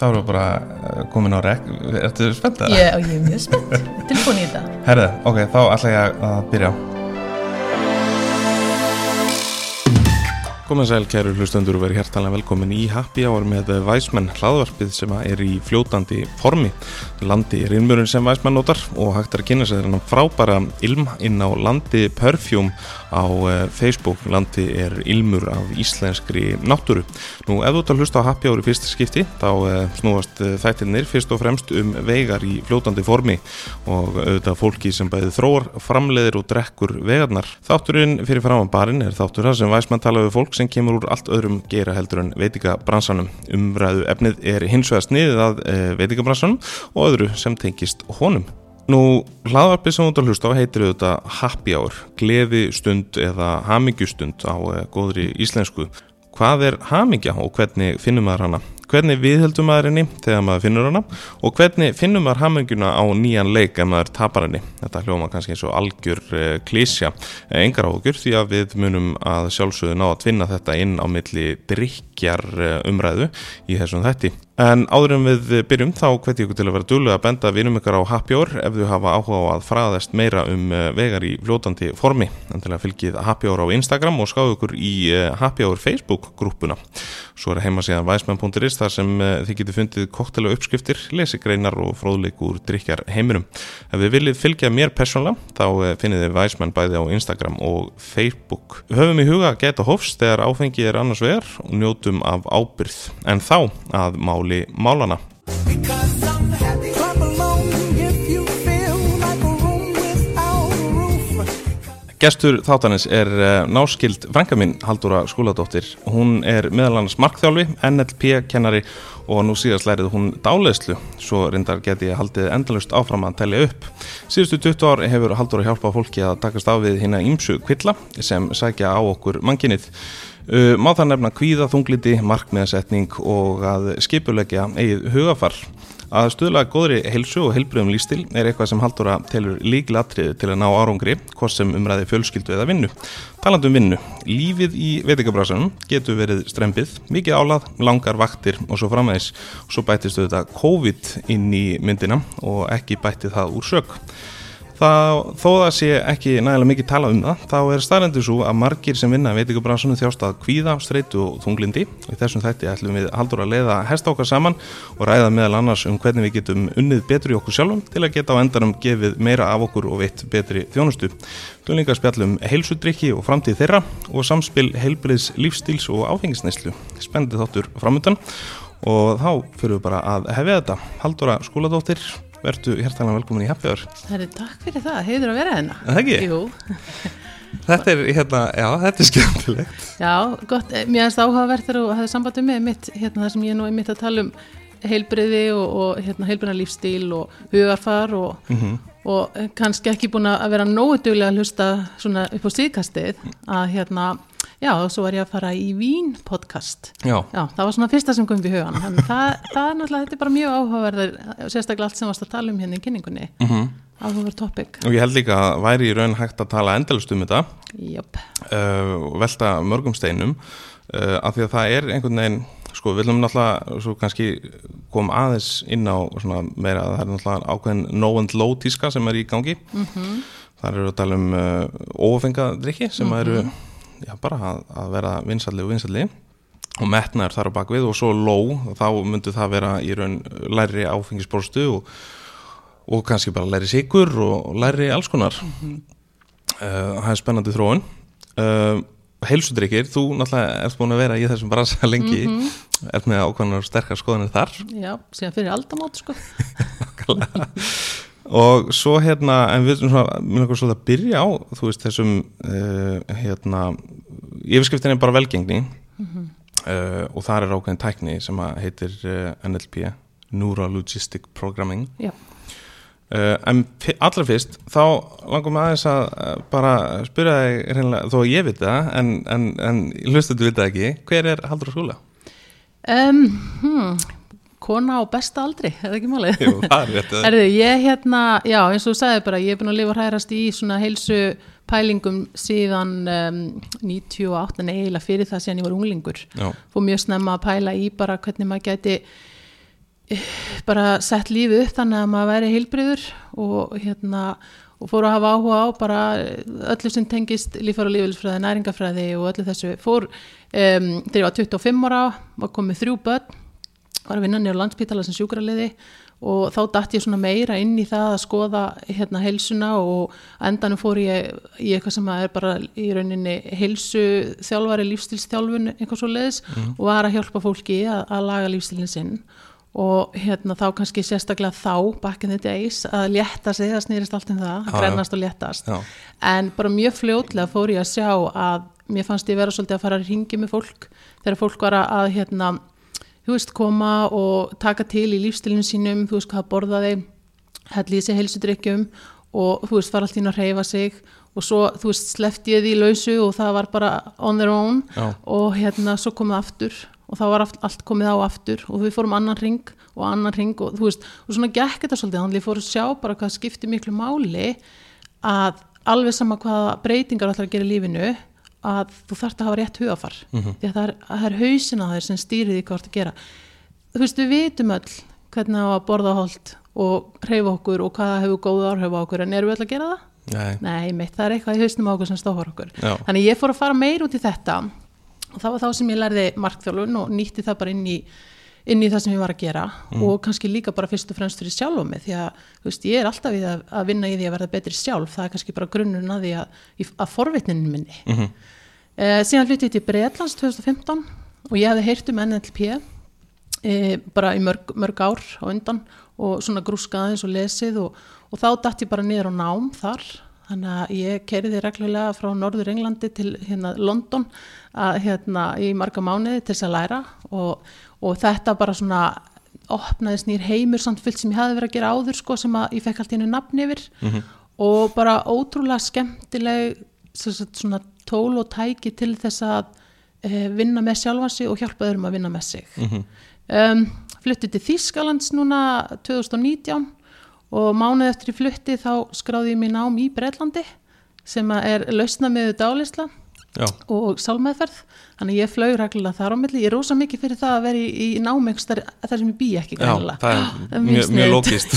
þá erum við bara eh, komin á rekk. Ertu spennt að? Ég, ég er mjög spennt, tilbúin í þetta. Herðu, ok, þá ætla ég að byrja Komið sæl kæru hlustendur og verið hjertalega velkomin í Happy Hour með Væsmenn hlaðvarpið sem er í fljótandi formi. Landi er ilmurinn sem Væsmenn notar og hægt er að kynna sér þennan frábæra ilm inn á Landi Perfume á eh, Facebook. Landi er ilmur af íslenskri náttúru. Nú ef þú ert að hlusta á Happy Hour í fyrsta skipti þá eh, snúast eh, þættirnir fyrst og fremst um vegar í fljótandi formi og auðvitað fólki sem bæði þróar, framleiðir og drekkur vegarnar. Þátturinn fyrir fram á barinn er þáttur sem kemur úr allt öðrum gera heldur en veitingabransanum. Umræðu efnið er hins vegar sniðið að e, veitingabransanum og öðru sem tengist honum. Nú, hlaðvarpið sem þú ert að hlusta á heitir auðvitað happy hour, gleði stund eða hamingjustund á e, góðri íslensku. Hvað er hamingja og hvernig finnum maður hana? Hvernig viðheldum maður henni þegar maður finnur hana og hvernig finnum maður hamingjuna á nýjan leik ef maður tapar henni? Þetta hljóma kannski eins og algjör eh, klísja, engar áhugur því að við munum að sjálfsögðu ná að tvinna þetta inn á milli drikjar umræðu í þessum þetti. En áður en við byrjum þá hveti ykkur til að vera dúlega að benda vinum ykkur á Happy Hour ef þú hafa áhuga á að fræðast meira um vegar í fljótandi formi. Þannig að fylgið Happy Hour á Instagram og skáðu ykkur í Happy Hour Facebook grúpuna. Svo er heima síðan væsmenn.is þar sem þið getur fundið koktela uppskriftir, lesigreinar og fróðleikur drikjar heiminum. Ef þið viljið fylgja mér persónlega þá finnið þið væsmenn bæði á Instagram og Facebook. Höfum í huga að geta hofs þegar áfengi er annars vegar og njótum af ábyrð. En þá að máli málana. Gestur þáttanins er náskild frænka minn Haldúra Skúladóttir. Hún er meðal annars markþjálfi, NLP-kennari og nú síðast lærið hún dáleðslu. Svo reyndar geti ég haldið endalust áfram að telja upp. Síðustu 20 ár hefur Haldúra hjálpað fólki að takast á við hérna ímsu kvilla sem sækja á okkur manginnið. Uh, má það nefna kvíða, þungliti, markmiðasetning og að skipulegja eigið hugafar. Að stuðla góðri heilsu og heilbriðum lístil er eitthvað sem Halldóra telur líkilatriði til að ná árangri, hvort sem umræði fjölskyldu eða vinnu. Talandum vinnu, lífið í veitingabrásanum getur verið strempið, mikið álað, langar vaktir og svo framvegis. Svo bættist þetta COVID inn í myndina og ekki bætti það úr sök. Það, þó það sé ekki nægilega mikið tala um það, þá er staðrendur svo að margir sem vinna veitingabransunum þjást að kvíða, streitu og þunglindi. Í þessum þætti ætlum við haldur að leiða hesta okkar saman og ræða meðal annars um hvernig við getum unnið betri okkur sjálfum til að geta á endanum gefið meira af okkur og veitt betri þjónustu. Líka spjallum heilsudrykki og framtíð þeirra og samspil heilbriðs lífstíls og áfengisneislu. Spendið þáttur framöndan og þá fyrir við bara að hefja þetta. Haldura skóladóttir verðu hjertalega velkomin í Happy Hour. Það er takk fyrir það, heiður að vera hérna. Það ekki? Jú, Þetta er, hérna, já, þetta er skemmtilegt. Já, gott, eh, mér erst áhugavert þegar þú hafði sambandi með mitt, hérna það sem ég nú er mitt að tala um heilbriði og, og hérna heilbriðna lífstíl og hugarfar og, Mhm. og kannski ekki búin að vera nógu duglega að hlusta svona upp á síðkastið að hérna, já, og svo var ég að fara í Vín podcast. Já, Já, það var svona fyrsta sem kom við hugan þannig það, það er náttúrulega, þetta er bara mjög áhugaverður sérstaklega allt sem varst að tala um hérna í kynningunni. Mm. -hmm. áhugaverð topic. Og ég held líka að væri í raun hægt að tala endalust um þetta. Jöp, uh, velta mörgum steinum. Uh, af því að það er einhvern veginn sko, við viljum náttúrulega svo kannski koma aðeins inn á svona meira að það er náttúrulega ákveðin no and low tíska sem er í gangi. Mm -hmm. þar eru að tala um uh, ófengadrykki sem eru já, bara að, að vera vinsalli og vinsalli og metnaður þar á bakvið og svo low, þá myndi það vera í raun læri áfengisbórstu og, og kannski bara læri sigur og, læri alls konar. Uh, það er spennandi þróun. Uh, heilsudrykkir, þú náttúrulega ert búin að vera í þessum brasa lengi. Mm -hmm. ert með ákvæmlega sterkar skoðanir þar. Já, síðan fyrir aldamót sko og svo hérna en við erum svona, mér langar svolítið að byrja á þú veist þessum uh, hérna, yfirskriftin er bara velgengni. Uh, og það er ákveðin tækni sem heitir uh, NLP Neurologistic Programming. Já, en allra fyrst þá langar mig aðeins að bara spyrja þig reynilega, þó að ég veit það en, en, en hlustuðu veit það ekki hver er Haldur Skúla? um, hmm, kona á besta aldri, er það ekki málið? Jú, það er rétt Erðu, ég hérna, já, eins og þú sagði bara, ég er búin að lifa og hrærast í svona heilsu pælingum síðan um, 98, nei, eiginlega fyrir það síðan ég var unglingur. Já, Fór mjög snemma að pæla í bara hvernig maður gæti bara sett lífið upp þannig að maður væri heilbriður og hérna og fór að hafa áhuga á bara öllu sem tengist lífara lífilsfræði, næringafræði og öllu þessu fór um, þegar ég var 25 ára, var komið þrjú börn var að vinna nýja landspítala sem sjúkraliði og þá dætt ég svona meira inn í það að skoða hérna heilsuna og endanum fór ég í eitthvað sem er bara í rauninni heilsu þjálfari lífstilsþjálfun eitthvað svo leiðis mm. og var að hjálpa fólki að, að laga lífstilin sinn og hérna þá kannski sérstaklega þá back in the days að létta sig það snýrist allt um það, að grennast og léttast Já. en bara mjög fljótlega fór ég að sjá að mér fannst ég vera svolítið að fara að ringi með fólk þegar fólk var að hérna, þú veist, koma og taka til í lífstilinu sínum, þú veist, hvað borðaði helli í sig helsudrykkjum og þú veist, fara allt ín að reyfa sig. Og svo, þú veist, slefti ég því lausu og það var bara on their own. Já. og hérna, svo komið aftur. Og þá var allt komið á aftur. Og við fórum annan ring og annan ring og þú veist, og svona gekk þetta svolítið, þannig að ég fór að sjá bara hvað skipti miklu máli að alveg sama hvaða breytingar ætlar að gera í lífinu að þú þarfst að hafa rétt hugafar mm -hmm. því að það er, það er hausin á þeir sem stýrið í hvort að gera þú veist, við vitum öll hvernig það var að borða hold og reyfa okkur og hvaða hefur góð áhrif á okkur en erum við öll að gera það? Nei, Nei mitt, það er eitthvað í hausnum á okkur sem stófar okkur Já. þannig ég fór að fara meir út í þetta og það var þá sem ég lærði markþjálun og nýtti það bara inn í, inn í það sem ég var að gera mm. og kannski líka bara fyrst og fremst fyrir sjálf á mig því að veist, ég er alltaf í að, að vinna í því að verða betri sjálf það er kannski bara grunnurinn að því að, að forvitninu minni mm -hmm. eh, síðan hluti ég til Breitlands 2015 og ég hefði heyrt um NLP eh, bara í mörg, mörg ár á undan og svona grúskaðins og lesið og, og þá dætt ég bara niður á nám þar þannig að ég kerði reglulega frá Norður Englandi til hérna, London að, hérna, í marga mánuði til þess að læra og, og þetta bara svona opnaðist nýr heimur samt fullt sem ég hafi verið að gera áður sko sem að ég fekk allt í hennu nafn yfir mm -hmm. og bara ótrúlega skemmtileg svona tól og tæki til þess að e, vinna með sjálfansi og hjálpa öðrum að vinna með sig mm -hmm. um, fluttið til Þískalands núna 2019 og mánuð eftir í flutti þá skráði ég mér nám í Breitlandi sem er lausna með dálisla Já. og sálmeðferð þannig ég flög reglulega þar á milli. Ég er rosa mikið fyrir það að vera í, í námengst þar, sem ég bý ekki Já, það er, það er mjög, mjög logist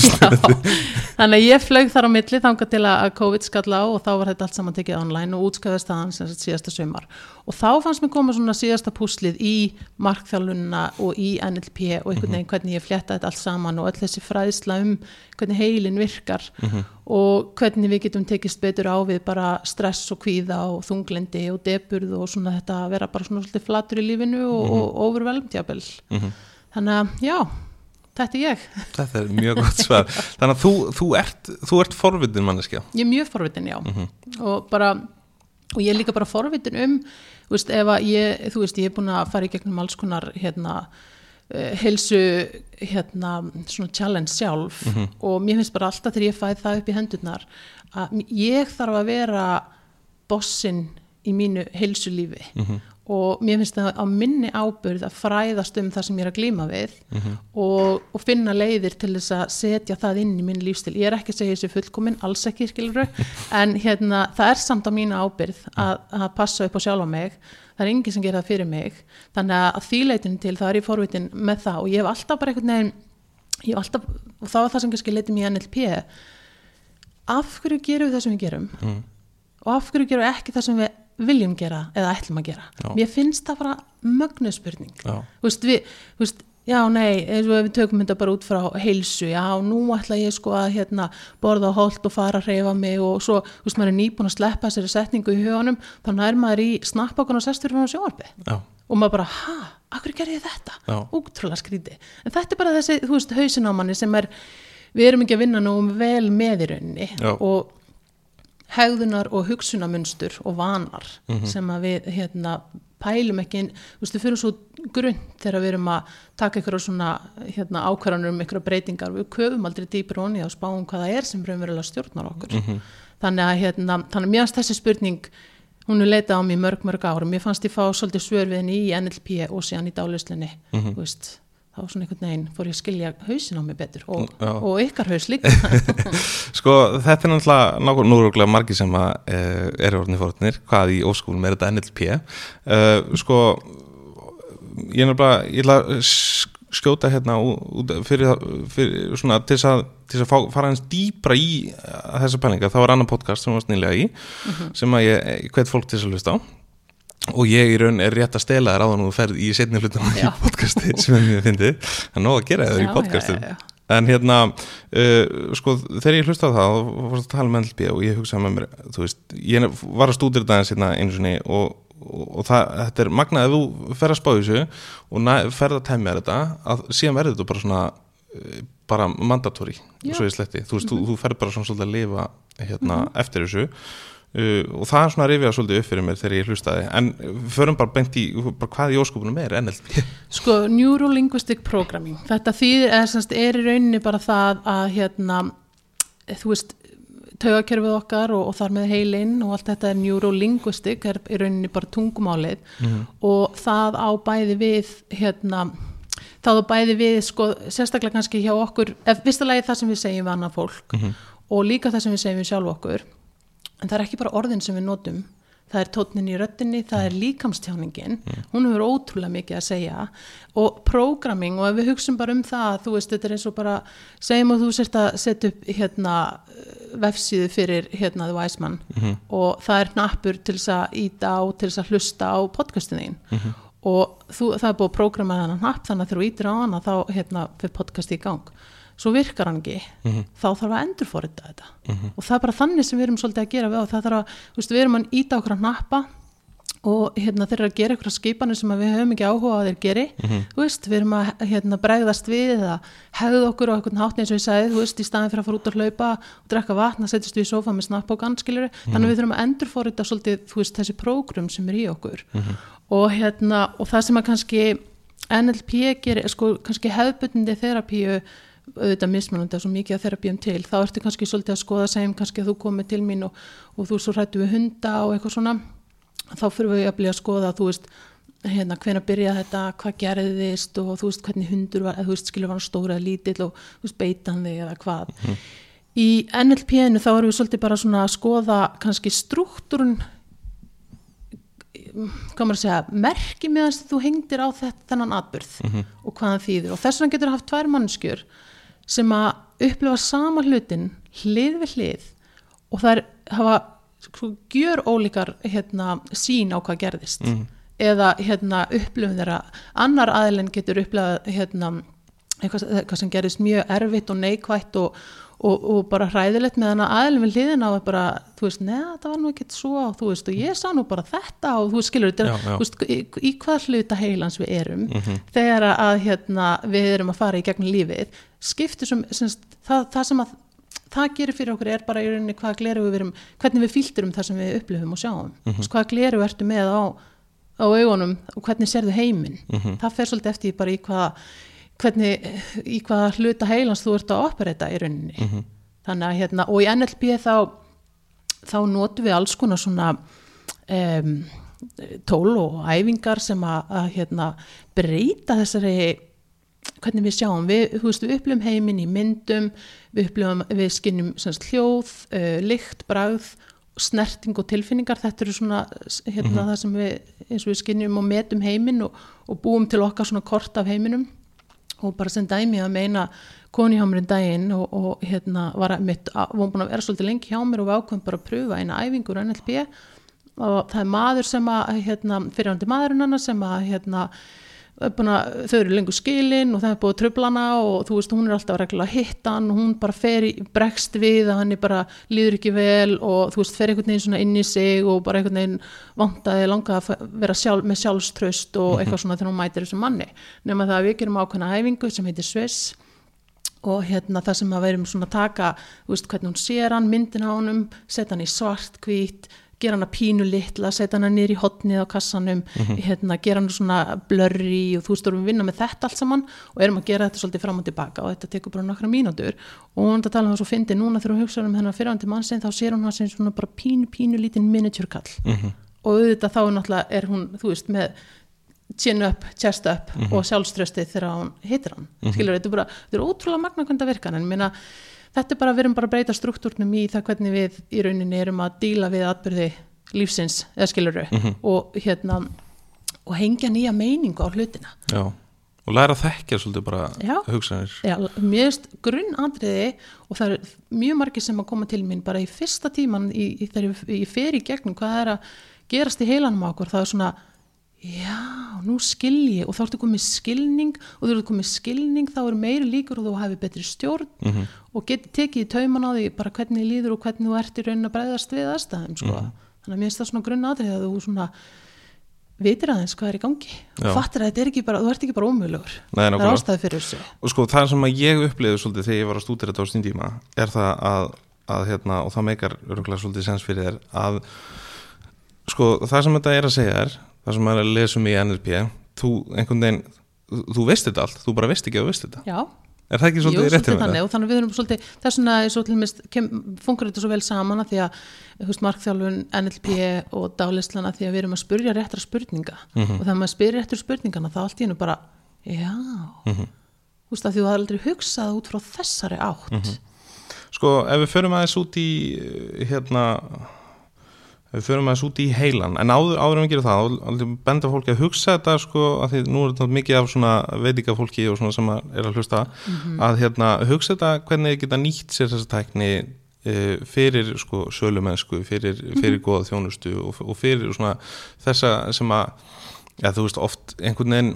þannig að ég flög þar á milli þángar til að COVID skalla á og þá var þetta allt saman tekið online og útskæðast það hans síðasta sömar og þá fannst mér koma svona síðasta púslið í markþjálununa og í NLP og einhvern veginn hvernig ég fletta þetta allt saman og öll þessi fræðsla um hvernig heilin virkar mm -hmm. og hvernig við getum tekist betur á við bara stress og kvíða og þunglendi og deburð og svona þetta að vera bara svona svolítið flatur í lífinu og, mm -hmm. og overvelmdjabel mm -hmm. þannig að já Þetta er ég. Þetta er mjög gott svar. Þannig að þú, þú ert, ert forvitin manneskja. Ég er mjög forvitin, já. Mm -hmm. Og bara, og ég er líka bara forvitin um þú veist, ég, þú veist, ég er búin að fara í gegnum alls konar, hérna uh, heilsu, hérna svona challenge sjálf mm -hmm. og mér finnst bara alltaf þegar ég fæði það upp í hendurnar að ég þarf að vera bossin í mínu heilsu lífi mm -hmm og mér finnst það á minni ábyrð að fræðast um það sem ég er að glíma við mm -hmm. og, og finna leiðir til þess að setja það inn í minn lífstil ég er ekki að segja þessu fullkominn, alls ekki en hérna, það er samt á mínu ábyrð að, að passa upp á sjálf á mig. Það er enginn sem gera það fyrir mig. Þannig að þýleitin til það er ég forvitin með það. Og ég hef alltaf bara einhvern veginn ég hef alltaf, og það var það sem kannski leiti mér NLP af hverju gerum við það sem við gerum? Mm. og af hverju gerum við ekki það sem við viljum gera eða ætlum að gera. Já. mér finnst það bara mögnuspurning þú veist við veist, já nei, eins og við tökum þetta bara út frá heilsu, já nú ætla ég sko að hérna, borða á hold og fara að reyfa mig og svo, þú veist maður er nýbúin að sleppa sér setningu í hugunum, þannig er maður í snappbákan og sestur frá sjóarbi og maður bara, ha, akkur ger ég þetta? Útrúlega skríti, en þetta er bara þessi þú veist, hausin á manni sem er við erum ekki að vinna nú vel með í rauninni. Og hegðunar og hugsunamunstur og vanar mm -hmm. sem að við hérna, pælum ekki inn, þú veist, við fyrir svo grunn þegar við erum að taka ykkur á svona hérna, ákvarðanur um ykkur breytingar við köfum aldrei dýpur honni og spáum hvað það er sem raunverulega stjórnar okkur mm -hmm. þannig að hérna, þannig að mér fannst þessi spurning hún er leitað á mig mörg mörg ára mér fannst ég fá svolítið svör við henni í NLP og síðan í dálislinni mm -hmm. þú veist þá svona einhvern veginn fór ég að skilja hausin á mig betur og, og ykkar haus líka. Sko þetta er náttúrulega náttúrulega margi sem að, uh, eru orðinni fórnir, hvað í óskúlum er þetta NLP uh, eh, sko ég er náttúrulega ég ætla að skjóta hérna út fyrir, fyrir svona til þess að, til að fá, fara hans dýbra í þessa pælinga, það var annan podcast sem var snillega í, sem að ég hvet fólk til þess að hlusta á og ég í raun er rétt að stela þér á þannig að þú ferð í setni hlutum í podcasti sem ég fyndið, það er nóg að gera það í podcastum en hérna uh, sko þegar ég hlusta á það og fórst að tala með LB og ég hugsaði með mér þú veist, ég var að stúdira það hérna sinni og, og, og það, þetta er magnað ef þú fer að spá þessu og næ, ferð að temja þetta að síðan verður þetta bara svona uh, bara mandatóri, Já. svo ég sletti. Þú veist, þú, þú ferð bara svona svolítið að lifa hérna eftir þessu Uh, og það er svona að rifja svolítið upp fyrir mér þegar ég hlustaði. En förum bara beint í bara hvað í óskupunum er NLP Sko, Neurolinguistic Programming, þetta þýðir, eða semst er í rauninni bara það að hérna, þú veist, taugakerfið okkar og, og þar með heilinn og allt þetta er neurolinguistic, er í rauninni bara tungumálið. Og það á bæði við, hérna, það á bæði við, sko, sérstaklega kannski hjá okkur, ef vistalagi það sem við segjum við annað fólk og líka það sem við segjum við sjálf okkur, en það er ekki bara orðin sem við notum, það er tótnin í röttinni, það er líkamstjáningin, hún hefur ótrúlega mikið að segja. Og programming og ef við hugsum bara um það, þú veist, þetta er eins og bara, segjum að þú sért að setja upp hérna vefsíðu fyrir hérna The Wise Man. Og það er knappur til þess að íta á, til þess að hlusta á podcastin þín. Og þú, það er búið að prógrama þennan hnapp þannig að þegar þú ítir á hana þá hérna fyrir podcasti í gang svo virkar hann ekki, þá þarf að endurforita þetta. Og það er bara þannig sem við erum svolítið að gera við og það þarf að, veist, við erum að íta okkur að hnappa og hérna þeir eru að gera eitthvað skipanir sem við höfum ekki áhuga að þeir geri. Þú veist, við erum að hérna, bregðast við eða hefðu okkur á eitthvað hátt eins og ég sagði, veist, í staðin fyrir að fara út að hlaupa og drekka vatn, að setjast við í sofa með snapp og ganskilur, þannig að við þurfum að endurforita svolítið, veist, þessi prógrum sem er í okkur. Og hérna og það sem að kannski NLP gerir, sko, kannski hefðbundindi þerapíu auðvitað mismunandi að svo mikið að þerapíum til þá ertu kannski svolítið að skoða segjum kannski að þú komið til mín og, og þú svo hrættu við hunda og eitthvað svona þá fyrir við að bli að skoða þú veist hérna hvenær byrja þetta, hvað gerðist og þú veist hvernig hundur var, eða, þú veist skilur var hann stóra eða lítill og þú veist beitan þig eða hvað. Í NLP-inu þá erum við svolítið bara svona að skoða kannski struktúrun hvað maður að segja, merki meðan þú hengdir á þetta, þennan atbyrð og hvað hann þýðir. Og þess vegna getur haft tvær mannskjur sem að upplifa sama hlutin hlið við hlið og það er hafa sko, gjör ólíkar hérna, sín á hvað gerðist. Eða hérna, upplifun þeirra. Annar aðilinn getur upplifað hérna, eitthvað, eitthvað sem gerðist mjög erfitt og neikvætt og, og, og bara hræðilegt með hana aðilinn við hliðina og bara, þú veist, neða, það var nú ekkert svo og þú veist, og ég sá nú bara þetta og þú veist, skilur, þetta, er, þú veist, í, í hvað hluta heilans við erum þegar að hérna, við erum að fara í gegnum lífið skiptir sem, sem það, það sem að það gerir fyrir okkur er bara í rauninni hvað gleru við erum, hvernig við fylgdurum það sem við upplifum og sjáum, mm -hmm. hvað gleru ertu með á, á augunum og hvernig sérðu heiminn, það fer svolítið eftir bara í hvað hvernig, í hvaða hluta heilans þú ert að operata í rauninni. Þannig að hérna, og í NLP þá þá notum við alls konar svona um, tól og æfingar sem að, að hérna, breyta þessari hvernig við sjáum, við, veist, við upplifum heiminn í myndum, við upplifum við skinnum semst, hljóð, uh, lykt, bragð, snerting og tilfinningar, þetta eru svona hérna, það sem við, eins og við skinnum og metum heiminn og, og búum til okkar svona kort af heiminum og bara sem dæmi að meina koni hjá mér um daginn og, og hérna var mitt, var búin að vera svolítið lengi hjá mér og við ákveðum bara að pröfa eina æfingur NLP og það er maður sem að hérna, fyrirhandi maðurinn hennar sem að hérna að, þau eru lengur skilin og það er búið tröflana og þú veist hún er alltaf reglulega að hitta hann og hún bara fer í bregst við að hann er bara líður ekki vel og þú veist fer einhvern veginn svona inn í sig og bara einhvern veginn vantaði langa að vera sjálf, með sjálfströst og eitthvað svona þegar hún mætir þessu manni. Nema það að við gerum ákveðna hæfingu sem heitir Swiss og hérna það sem að verum svona að taka þú veist hvernig hún sér hann, myndin á honum setja hann í svart, hvít gera hann að pínu litla, setja hann niður í hotnið á kassanum, hérna gera hann svona blurri og þú veist, þú erum við að vinna með þetta allt saman og erum að gera þetta svolítið fram og tilbaka og þetta tekur bara nokkra mínútur og hún er að tala um það svo fyndi núna þegar hún hugsa um hennar fyrirhandi mannsinn þá sér hún hann sem svona bara pínu, pínu lítinn miniature kall og auðvitað þá er náttúrulega er hún, þú veist, með chin up, chest up og sjálfströstið þegar hún hittir hann. Skilur, þetta er bara, þetta er ótrúlega magna hvernig það virkar en minna, þetta er bara, við erum bara að breyta struktúrnum í það hvernig við í rauninni erum að díla við atbyrði lífsins, eða skilur og hérna og hengja nýja meiningu á hlutina. Já, og læra þekkja svolítið bara Já. hugsanir. Já, mér veist grunnatriði og það er mjög margir sem að koma til mín bara í fyrsta tíman í, í, þegar ég fer í gegnum hvað er að gerast í heilanum á okkur, það er svona já, nú skil ég og þá ertu komið skilning og þú ertu komið skilning þá er meiri líkur og þú hafi betri stjórn Mhm. og geti tekið í tauman á því bara hvernig líður og hvernig þú ert í raunin að bregðast við aðstæðum sko. Mhm. þannig að mér finnst það svona grunnatriði að þú svona vitir aðeins hvað er í gangi Já. og fattir að þetta er ekki bara, þú ert ekki bara ómögulegur Nei, það er ástæði fyrir þessu og sko það sem að ég upplifði svolítið þegar ég var að stúdira þetta á sín tíma er það að, að hérna, og það meikar örgulega svolítið sens fyrir þér að sko það sem þetta er að segja er það sem maður er að lesa um í NLP þú einhvern veginn, þú- veist þetta allt þú bara veist ekki að þú veist þetta Já, er það ekki svolítið rétt svolítið hjá mér? þannig og þannig að við erum svolítið þess vegna er svo til mist, kem, fungur þetta svo vel saman að því að veist, markþjálfun, NLP og dálislana því að við erum að spurja réttra spurninga Mhm. og þegar maður spyrir réttur spurningana þá allt í hennu bara, já Mhm. þú veist að þú aldrei hugsað út frá þessari átt Mhm. Sko, ef við förum aðeins út í hérna við förum aðeins út í heilan. En áður, áður en við gerum það, benda fólki að hugsa þetta sko, að því nú er þetta mikið af svona veitingafólki og svona sem er að hlusta að hérna, hugsa þetta hvernig þið geta nýtt sér þessa tækni e, fyrir sko sölumennsku fyrir, fyrir góða þjónustu og, og fyrir svona þessa sem að ja, þú veist oft einhvern veginn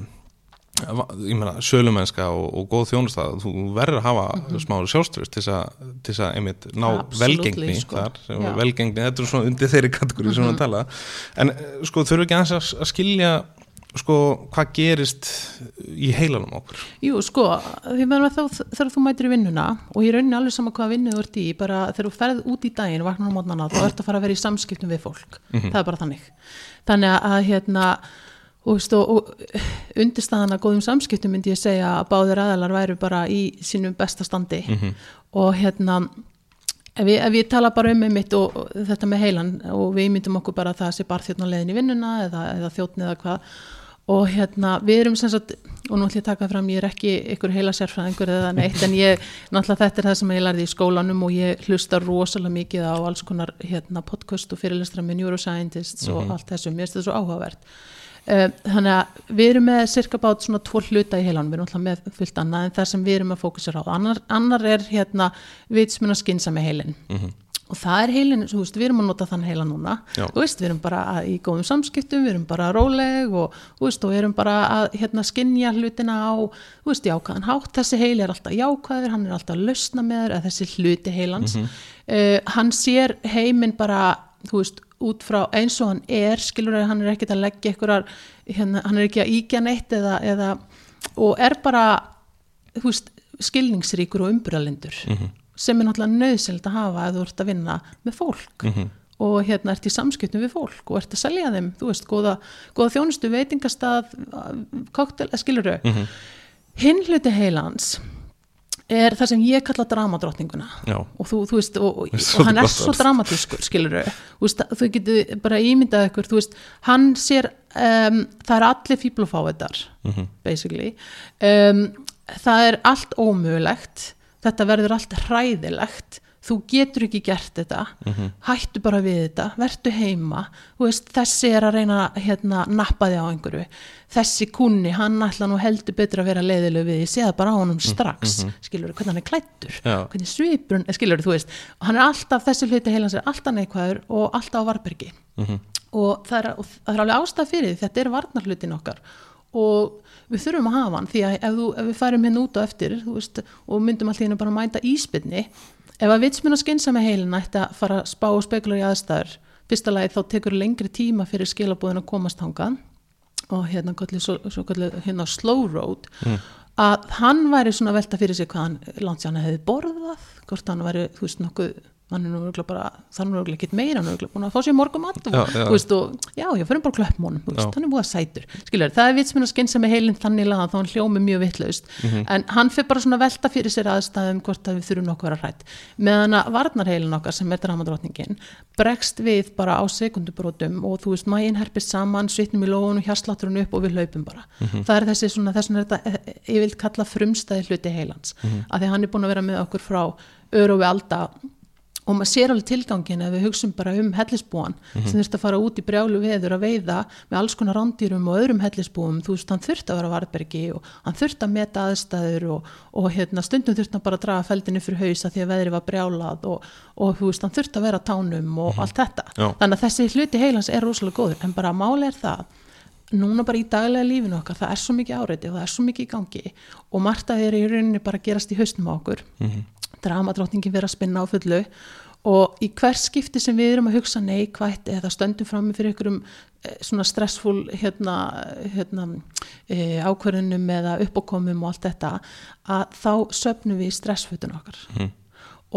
ég meina, sölumennska og, og góð þjónusta þú verður að hafa smá sjálfströst til þess að, til þess að einmitt ná Absolutely, velgengni sko. þar, er velgengni, þetta er svona undir þeirri kategóri sem við að tala. En sko þurfum ekki að, að skilja sko hvað gerist í heilanum okkur? Jú, sko, þegar þú mætir í vinnuna og ég raunin alveg sama hvað vinnu þú ert í, bara þegar þú ferð út í daginn vaknar á mótnana, þá ert að fara að vera í samskiptum við fólk, það er bara þannig. Þannig að hérna og, veist, og, og undirstaðan að góðum samskiptum myndi ég segja að báðir aðalar væru bara í sínum besta standi. Og hérna ef ég, ef ég tala bara um einmitt og, og þetta með heilan og við myndum okkur bara að það sé leiðin í vinnuna eða, eða þjóttn eða hvað. Og hérna við erum sem sagt og nú ætlum ég að taka fram, ég er ekki ykkur heila sérfræðingur eða neitt en ég, náttúrulega þetta er það sem ég lærði í skólanum og ég hlusta rosalega mikið á alls konar hérna, podcast og fyrirlestra með neuroscientists og allt þessu, mér finnst þetta svo áhugavert þannig að við erum með cirka bát svona tvo hluta í heilanum, við erum alltaf með fullt annað en það sem við erum að fókusera á. Annar, annar er hérna vitsmuna skynsami heilin og það er heilin, þú veist, við erum að nota þann heila núna, veist, við erum bara að, í góðum samskiptum, við erum bara róleg og þú veist, og við erum bara að hérna skinja hlutina á, þú veist, jákvæðan hátt, þessi heili er alltaf jákvæður, hann er alltaf að lausna með þessi hluti heilans. Uh, hann sér heiminn bara, þú veist, út frá eins og hann er, skilur að hann er ekkert að leggja einhverjar, hérna, hann er ekki að íkja neitt eða, eða og er bara, veist, skilningsríkur og umbröðalindur sem er náttúrulega nöðsild að hafa ef þú ert að vinna með fólk. Og hérna ert í samskiptum við fólk og ert að selja þeim, þú veist, góða, góða þjónustu, veitingastað, koktel, skilur þau. Hinn hluti heilans er það sem ég kalla dramadrottninguna. Og þú, þú veist, og, og, hann er svo dramatískur skilur þau, þú getur bara ímyndað ykkur, þú veist, hann sér um, það er allir fíblufávetar basically. Um, það er allt ómögulegt þetta verður allt hræðilegt þú getur ekki gert þetta hættu bara við þetta, vertu heima. Veist, þessi er að reyna að hérna, nappa þig á einhverju. Þessi kunni, hann ætla nú heldur betur að vera leiðileg við, ég sé það bara á honum strax. skilur hvernig hann er klættur Já. hvernig svipurinn, skilur þú veist hann er alltaf, þessi hluti heilans er alltaf neikvæður og alltaf á varbergi og, það er, og það er alveg ástæð fyrir því þetta er varnarhlutin okkar. Og við þurfum að hafa hann því að ef, þú, ef við færum hérna út á eftir veist, og myndum alltaf hérna bara að mæta íspilni ef að vitsminn að skinsa með heilin ætti að fara að spá og spekular í aðstæður fyrsta lagi þá tekur lengri tíma fyrir skilabúðin að komast hangað og hérna, kallið, svo, svo kallið, hérna slow road. Að hann væri svona velta fyrir sig hvað hann hann hefði borðað hvort hann væri, þú veist, nokkuð hann er nú örugglega bara, það er nú örugglega ekkert meira hann er búin að fá sér morgumat og, Já, já. veist, og já, ég fyrir bara klöpp mónum Já. hann er að sætur, skilur, það er vitsminn að skinsa með heilin þannig laga þá hann hljómi mjög vittlaust en hann fyrir bara svona að velta fyrir sér aðstæðum hvort að við þurfum nokkuð að hrætt meðan að varnarheilin okkar sem er dramadrottningin bregst við bara á sekundubrótum og þú veist, mæin herpist saman svitnum í lóun og hjarslátturinn upp og við hlaupum bara. Það er þessi svona, þess vegna er þetta eh, ég vil kalla frumstæði hluti heilans. Af því að hann er búin að vera með okkur frá öru og við alda og maður sér alveg tilgangin ef við hugsum bara um hellisbúan sem þurft að fara út í brjálu veður að veiða með alls konar rándýrum og öðrum hellisbúum. Þú veist, hann þurft að vera varbergi og hann þurft að meta aðstæður og, og hérna, stundum þurft hann bara að draga feldinu fyrir hausa því að veðri var brjálað og, og veist, hann þurft að vera tánum og allt þetta. Já. þannig að þessi hluti heilans er rosalega góður en bara máli er það núna bara í daglega lífinu okkar, það er svo mikið áreiti og það er svo mikið í gangi og margt að er í rauninni bara að gerast í haustum á okkur. Dramadrottningin vera að spinna á fullu og í hver skipti sem við erum að hugsa neikvætt eða stöndum fram fyrir einhverjum eh, svona stressfull hérna, hérna e, ákvörðunum eða uppákomum og allt þetta að þá söpnum við í stressfötun okkar.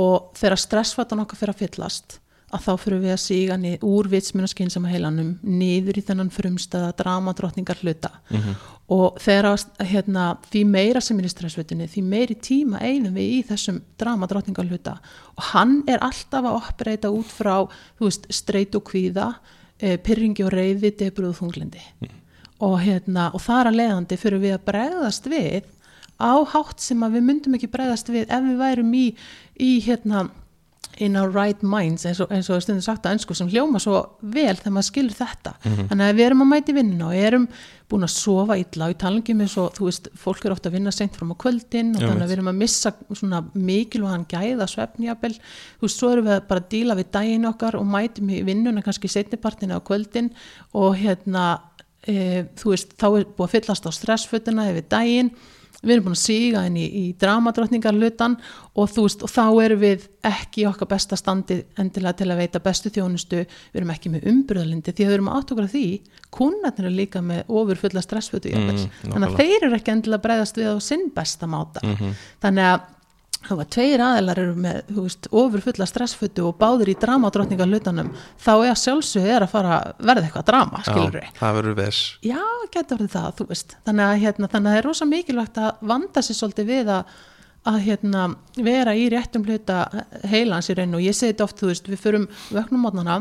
Og þegar stressfötun okkar fyrir að fyllast að þá fyrir við að síga nið, úr vitsmunaskinn sem að heilanum niður í þennan frumstæða dramadrottningar hluta og þegar að, hérna, því meira sem er í stressveitinni því meiri tíma eigðum við í þessum dramadrottningar hluta og hann er alltaf að oppreita út frá þú veist, streit og kvíða e, pyrringi og reyði, debruð og þunglindi og, hérna, og þar að leiðandi fyrir við að bregðast við á hátt sem að við myndum ekki bregðast við ef við værum í, í hérna in our right minds eins og, eins og stundum sagt að önsku sem hljóma svo vel þegar maður skilur þetta. Þannig að við erum að mæti vinnuna og erum búin að sofa illa og í talangum eins og þú veist, fólk eru ofta að vinna seint fram á kvöldin og Já, þannig að við erum að missa svona mikilvægan gæða svefnjabel, þú veist, svo erum við bara að díla við daginn okkar og mætum í vinnuna kannski setnipartina á kvöldin og hérna, e, þú veist þá er búið að fyllast á stressfötuna yfir daginn við erum búin að síga inn í, í dramadrottningar hlutan og þú veist og þá erum við ekki í okkar besta standi endilega til að veita bestu þjónustu. Við erum ekki með umbröðalindi því að við erum átt okkur að því kunnarnir eru líka með ofur fulla stressfötu mm, Mm, þannig að þeir eru ekki endilega bregðast við á sinn besta máta. Þannig að það var tveir aðeinar eru með þú veist, ofur fulla stressfötu og báður í dramadrottningar hlutanum þá er sjálfsög er að fara verða eitthvað drama skilur Já, það verður ves Já, getur verið það, þú veist. Þannig að, hérna, þannig að það er rosa mikilvægt að vanda sér svolítið við að, að hérna, vera í réttum hluta heilans í raun og ég segi þetta oft, þú veist, við förum vöknum mótnana,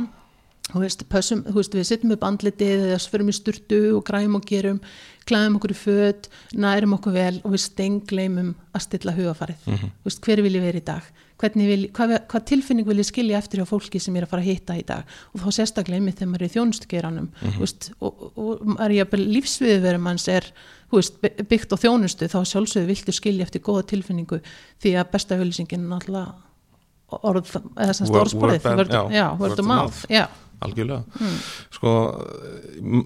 þú veist, pössum, þú veist, við sittum upp andlitið eða förum í sturtu og græum og gerum, klæðum okkur í föt, nærum okkur vel og við stengleimum að stilla hugafarið. Þú veist, hver vil ég vera í dag? Vil, hvað, hvað tilfinning vil ég skilja eftir hjá fólki sem ég er að fara að hitta í dag? Og þá sérstaklega einmitt þegar maður er í þjónustugeranum mm veist, og, og, og er lífsviðverum manns er by- byggt á þjónustu þá sjálfsögðu viltu skilja eftir góða tilfinningu því að besta auðlýsingin er náttúrulega orð, eða orðsporið word- word, já, algjörlega Mm. sko,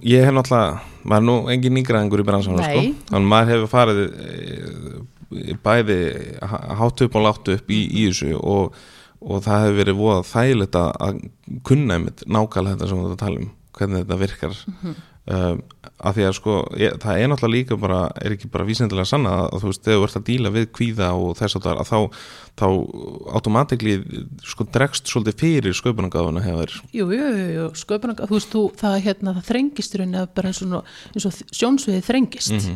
ég hef náttúrulega maður er nú engin nýgræðingur í bransanum sko. Þannig maður hefur farið e, bæði hátt upp og látt upp í, í þessu og, og það hefur verið voða þægilegt að, kunna einmitt nákvæmlega þetta sem við tala um hvernig þetta virkar Mhm. Um, af því að sko ég, það er náttúrulega líka bara, er ekki bara vísindilega sanna að, að þú veist, þegar þú ert að díla við kvíða og þess að, að þá, þá automatikli sko dregst svolítið fyrir sköpunargáðuna hefur jú, jú, jú, jú sköpunar, þú veist, þú, það, hérna, það þrengist í rauninni að bara eins og, eins og sjónsviðið þrengist.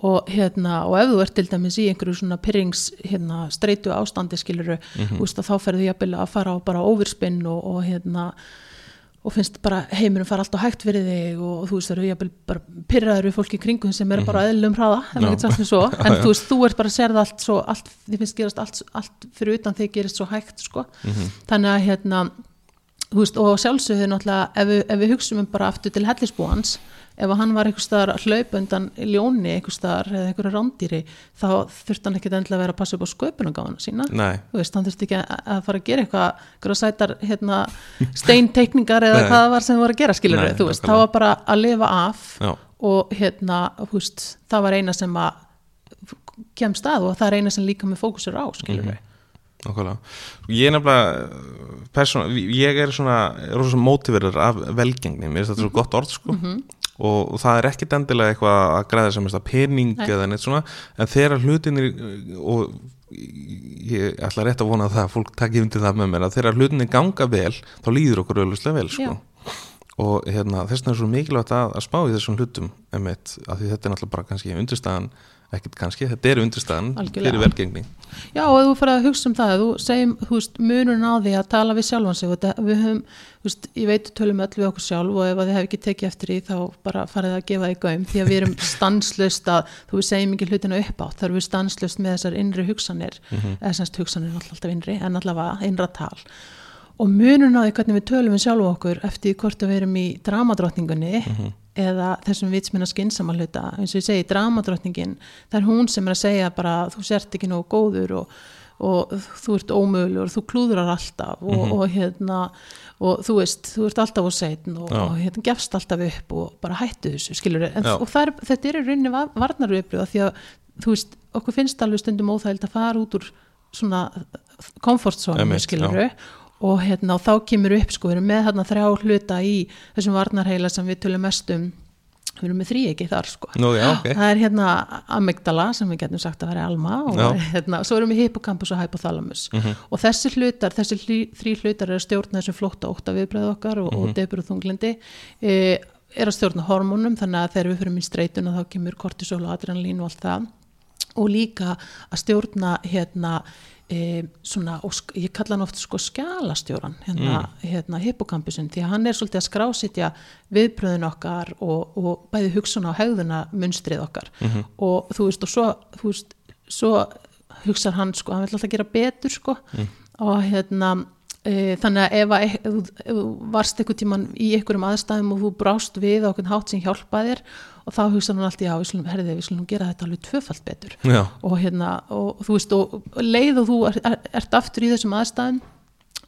Og hérna, og ef þú ert til dæmis í einhverju svona pyrrings, hérna, streitu ástandi skiluru, þú veist, að þá ferði jafnvel að fara á bara overspinn og, og hérna og finnst bara heiminum fara allt og hægt fyrir þig og þú veist, það eru jafnvel bara pyrraður við fólki í kringum sem er bara á eðlum hraða en, svo, en þú veist, þú ert bara að serða allt svo, allt, þið finnst gerast allt, allt fyrir utan þegar gerist svo hægt, sko. Þannig að hérna þú veist, og sjálfsögðu náttúrulega ef ef við hugsum um bara aftur til hellisbúans ef hann var einhver staðar að hlaupa undan ljóni einhver staðar eða einhverju rándýri þá þurfti hann ekkit endilega að vera að passa upp á sköpunargáðuna sína. Veist, hann þurfti ekki að, fara að gera eitthvað sætar hérna, steinteikningar eða hvað það var sem það var að gera skilur Nei, veist, það var bara að lifa af já, og hérna, veist, það var eina sem að kemst að og það er eina sem líka með fókusur á skilur Mhm. Nákvæmlega. Ég er nefnilega persóna, ég er svona, rosa mótiverður af velgengni, mér finnst þetta svo gott orð sko. Og, og það er ekkit endilega eitthvað að græða sem þetta pening Nei. eða neitt svona, en þegar hlutinir og ég ætla rétt að vona að það að fólk takki undir það með mér að þegar hlutinir ganga vel þá líður okkur auðvitað vel sko. Já. og hérna, þess vegna er svo mikilvægt að, að spá í þessum hlutum einmitt, af því þetta er náttúrulega bara kannski undirstaðan, ekkit kannski, þetta er undirstaðan fyrir velgengni. Já, og þú fyrir að hugsa um það, þú segjum, þú veist, munurinn á því að tala við sjálfan sig þetta, við höfum, þú veist, ég veit tölum öll við okkur sjálf og ef þið hef ekki tekið eftir því þá bara farið að gefa því gaum því að við erum stanslust að, þú segjum ekki hlutina upp átt, þá erum við stanslust með þessar innri hugsanir, eða semst hugsanir alltaf innri, en allavega innra tal og munun á því hvernig við tölum við sjálf okkur eftir hvort við erum í dramadrottningunni eða þessum vitsminna skynsama hluta eins og ég segi, dramadrottningin það er hún sem er að segja bara þú sért ekki nógu góður og, og þú ert ómögulegur og þú klúðrar alltaf og, og hérna og þú veist, þú ert alltaf á seitin og, hérna gefst alltaf upp og bara hættu þessu, skilur Já. og er, þetta er í rauninni varnaröflu því að þú veist, okkur finnst alveg stundum óþægild að fara út úr svona komfortzónu, Einmitt, skilur og hérna og þá kemur upp sko, við erum með hérna þrjá hluta í þessum varnarheila sem við tölum mest um. Við erum með þrý ekki þar sko. Nú, já, ok. það er hérna amygdala sem við getum sagt að vera alma og Já. hérna, svo erum við hippocampus og hypothalamus. Og þessi hlutar, þessi hli, þrý hlutar er að stjórna þessum flótta ótta viðbreið okkar og, og debur og þunglindi e, er að stjórna hormónum þannig að þegar við fyrir minn streituna þá kemur kortisol og adrenalín og allt það. Og líka að stjórna hérna e, svona, og ég kalla hann oft sko skjalastjóran hérna, hérna hippocampusin því að hann er svolítið að skrásitja viðbröðin okkar og, og bæði hugsun á hegðuna munstrið okkar og þú veist og svo, veist, svo hugsar hann sko, hann vil alltaf gera betur sko og hérna þannig að ef, að, ef, þú- ef þú varst einhvern tíman í einhverjum aðstæðum og þú brást við okkur hátt sem hjálpaði þér og þá hugsa hann alltaf já, við slum, herði, við slum gera þetta alveg tvöfalt betur. Og hérna, og þú veist og leið og þú er, er, ert aftur í þessum aðstæðum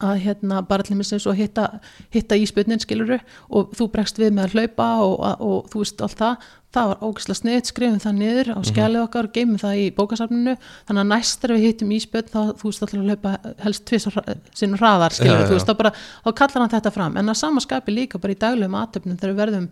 að hérna bara til mér og hitta, hitta í spönnin skiluru og þú bregst við með að hlaupa og, og, og þú veist allt það. Það var ógæslega sniðt, skrifum það niður á skjalið okkar og geymum það í bókasafninu. Þannig að næst þegar við hittum í spönn þá þú veist alltaf að hlaupa helst tvís sinn hraðar skiluru, já, þú veist þá bara þá kallar hann þetta fram, en að sama skapi líka bara í daglegum aðtöfnum þegar við verðum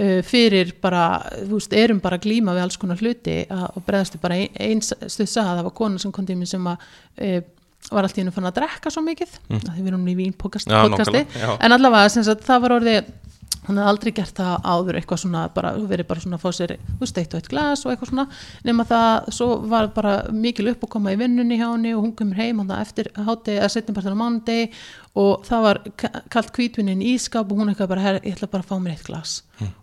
uh, fyrir bara, þú veist, erum bara glíma við alls konar hluti að, og breðastu bara ein, eins stuð sagði að það var kona sem kom mér sem að uh, var alltaf innu fann að drekka svo mikið mm. því við erum í vín podcast, Já, podcasti. nákvæmlega, já. en allavega sagt, það var orðið hann hafði aldrei gert það áður eitthvað svona bara, verið bara svona að fá sér veist, eitt og eitt glas og eitthvað svona. Nema það, svo var bara mikil upp að koma í vinnunni hjá henni og hún kemur heim hann eftir hátti að setjum bara á mánundi og það var ka- kalt hvítvinnin í ískap og hún eitthvað bara, ég ætla bara að fá mér eitt glas.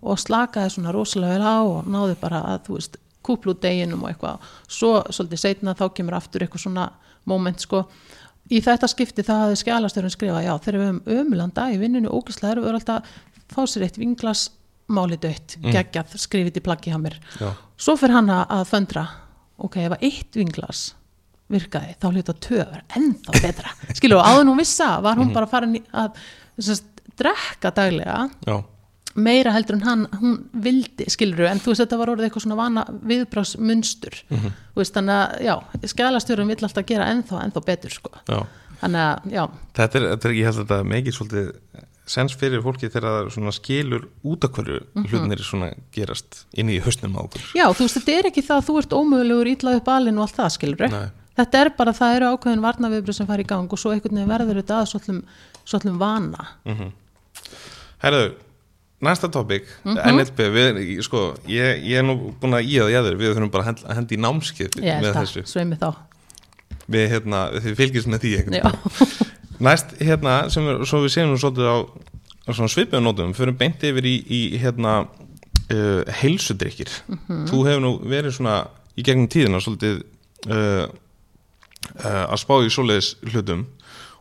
Og slakaði svona rosalega vel á og náði bara að, þú veist, kúplu deginum og eitthvað, svo svolítið setna þá kemur aftur eitthvað svona moment sko. Í þetta skipti það hafði skjálastöðurinn skrifað já þegar við höfum ömulanda í vinninu ógæslega erum við alltaf fá sér eitt vinglas máli dött, geggjað skrifið í plaggi hjá mér. Svo fyrir hann að- föndra. Ok, ef að eitt vinglas virkaði, þá hluta töfur ennþá betra, skilur og áður nú vissa var hún bara farin að sest, drekka daglega já, meira heldur en hann, hún vildi skilur en þú veist þetta var orðið eitthvað svona vana viðbrásmunstur Mhm. þú veist þannig að já, skælastjórun vill alltaf gera ennþá, ennþá betur sko já. þannig að já, Þetta er, þetta er, ég held að þetta megin svolítið sens fyrir fólki þegar það svona skilur út af hverju Mhm. hlutinir svona gerast inn í hausnum á okkur. já þú veist þetta er ekki það að þú ert ómögulegur ítla upp alinn og allt það skilur Nei. þetta er bara það eru ákveðin varnaviðbröð sem fara í gang og svo einhvern veginn verður þetta að svolum vana Herðu, næsta tópik, Mhm. NLP, við, sko, ég, ég er nú búin að í að ég við þurfum bara að hend- að hendi í námskeið ég með þessu. Við, hérna, þið fylgjast með því já, Næst, hérna, sem svo við séum svolítið á, á svona svipiðum nótum, fyrir beint yfir í, í hérna, uh, heilsudrykkir. Mhm. Þú hefur nú verið svona í gegnum tíðina svolítið uh, uh, að spá í svoleiðis hlutum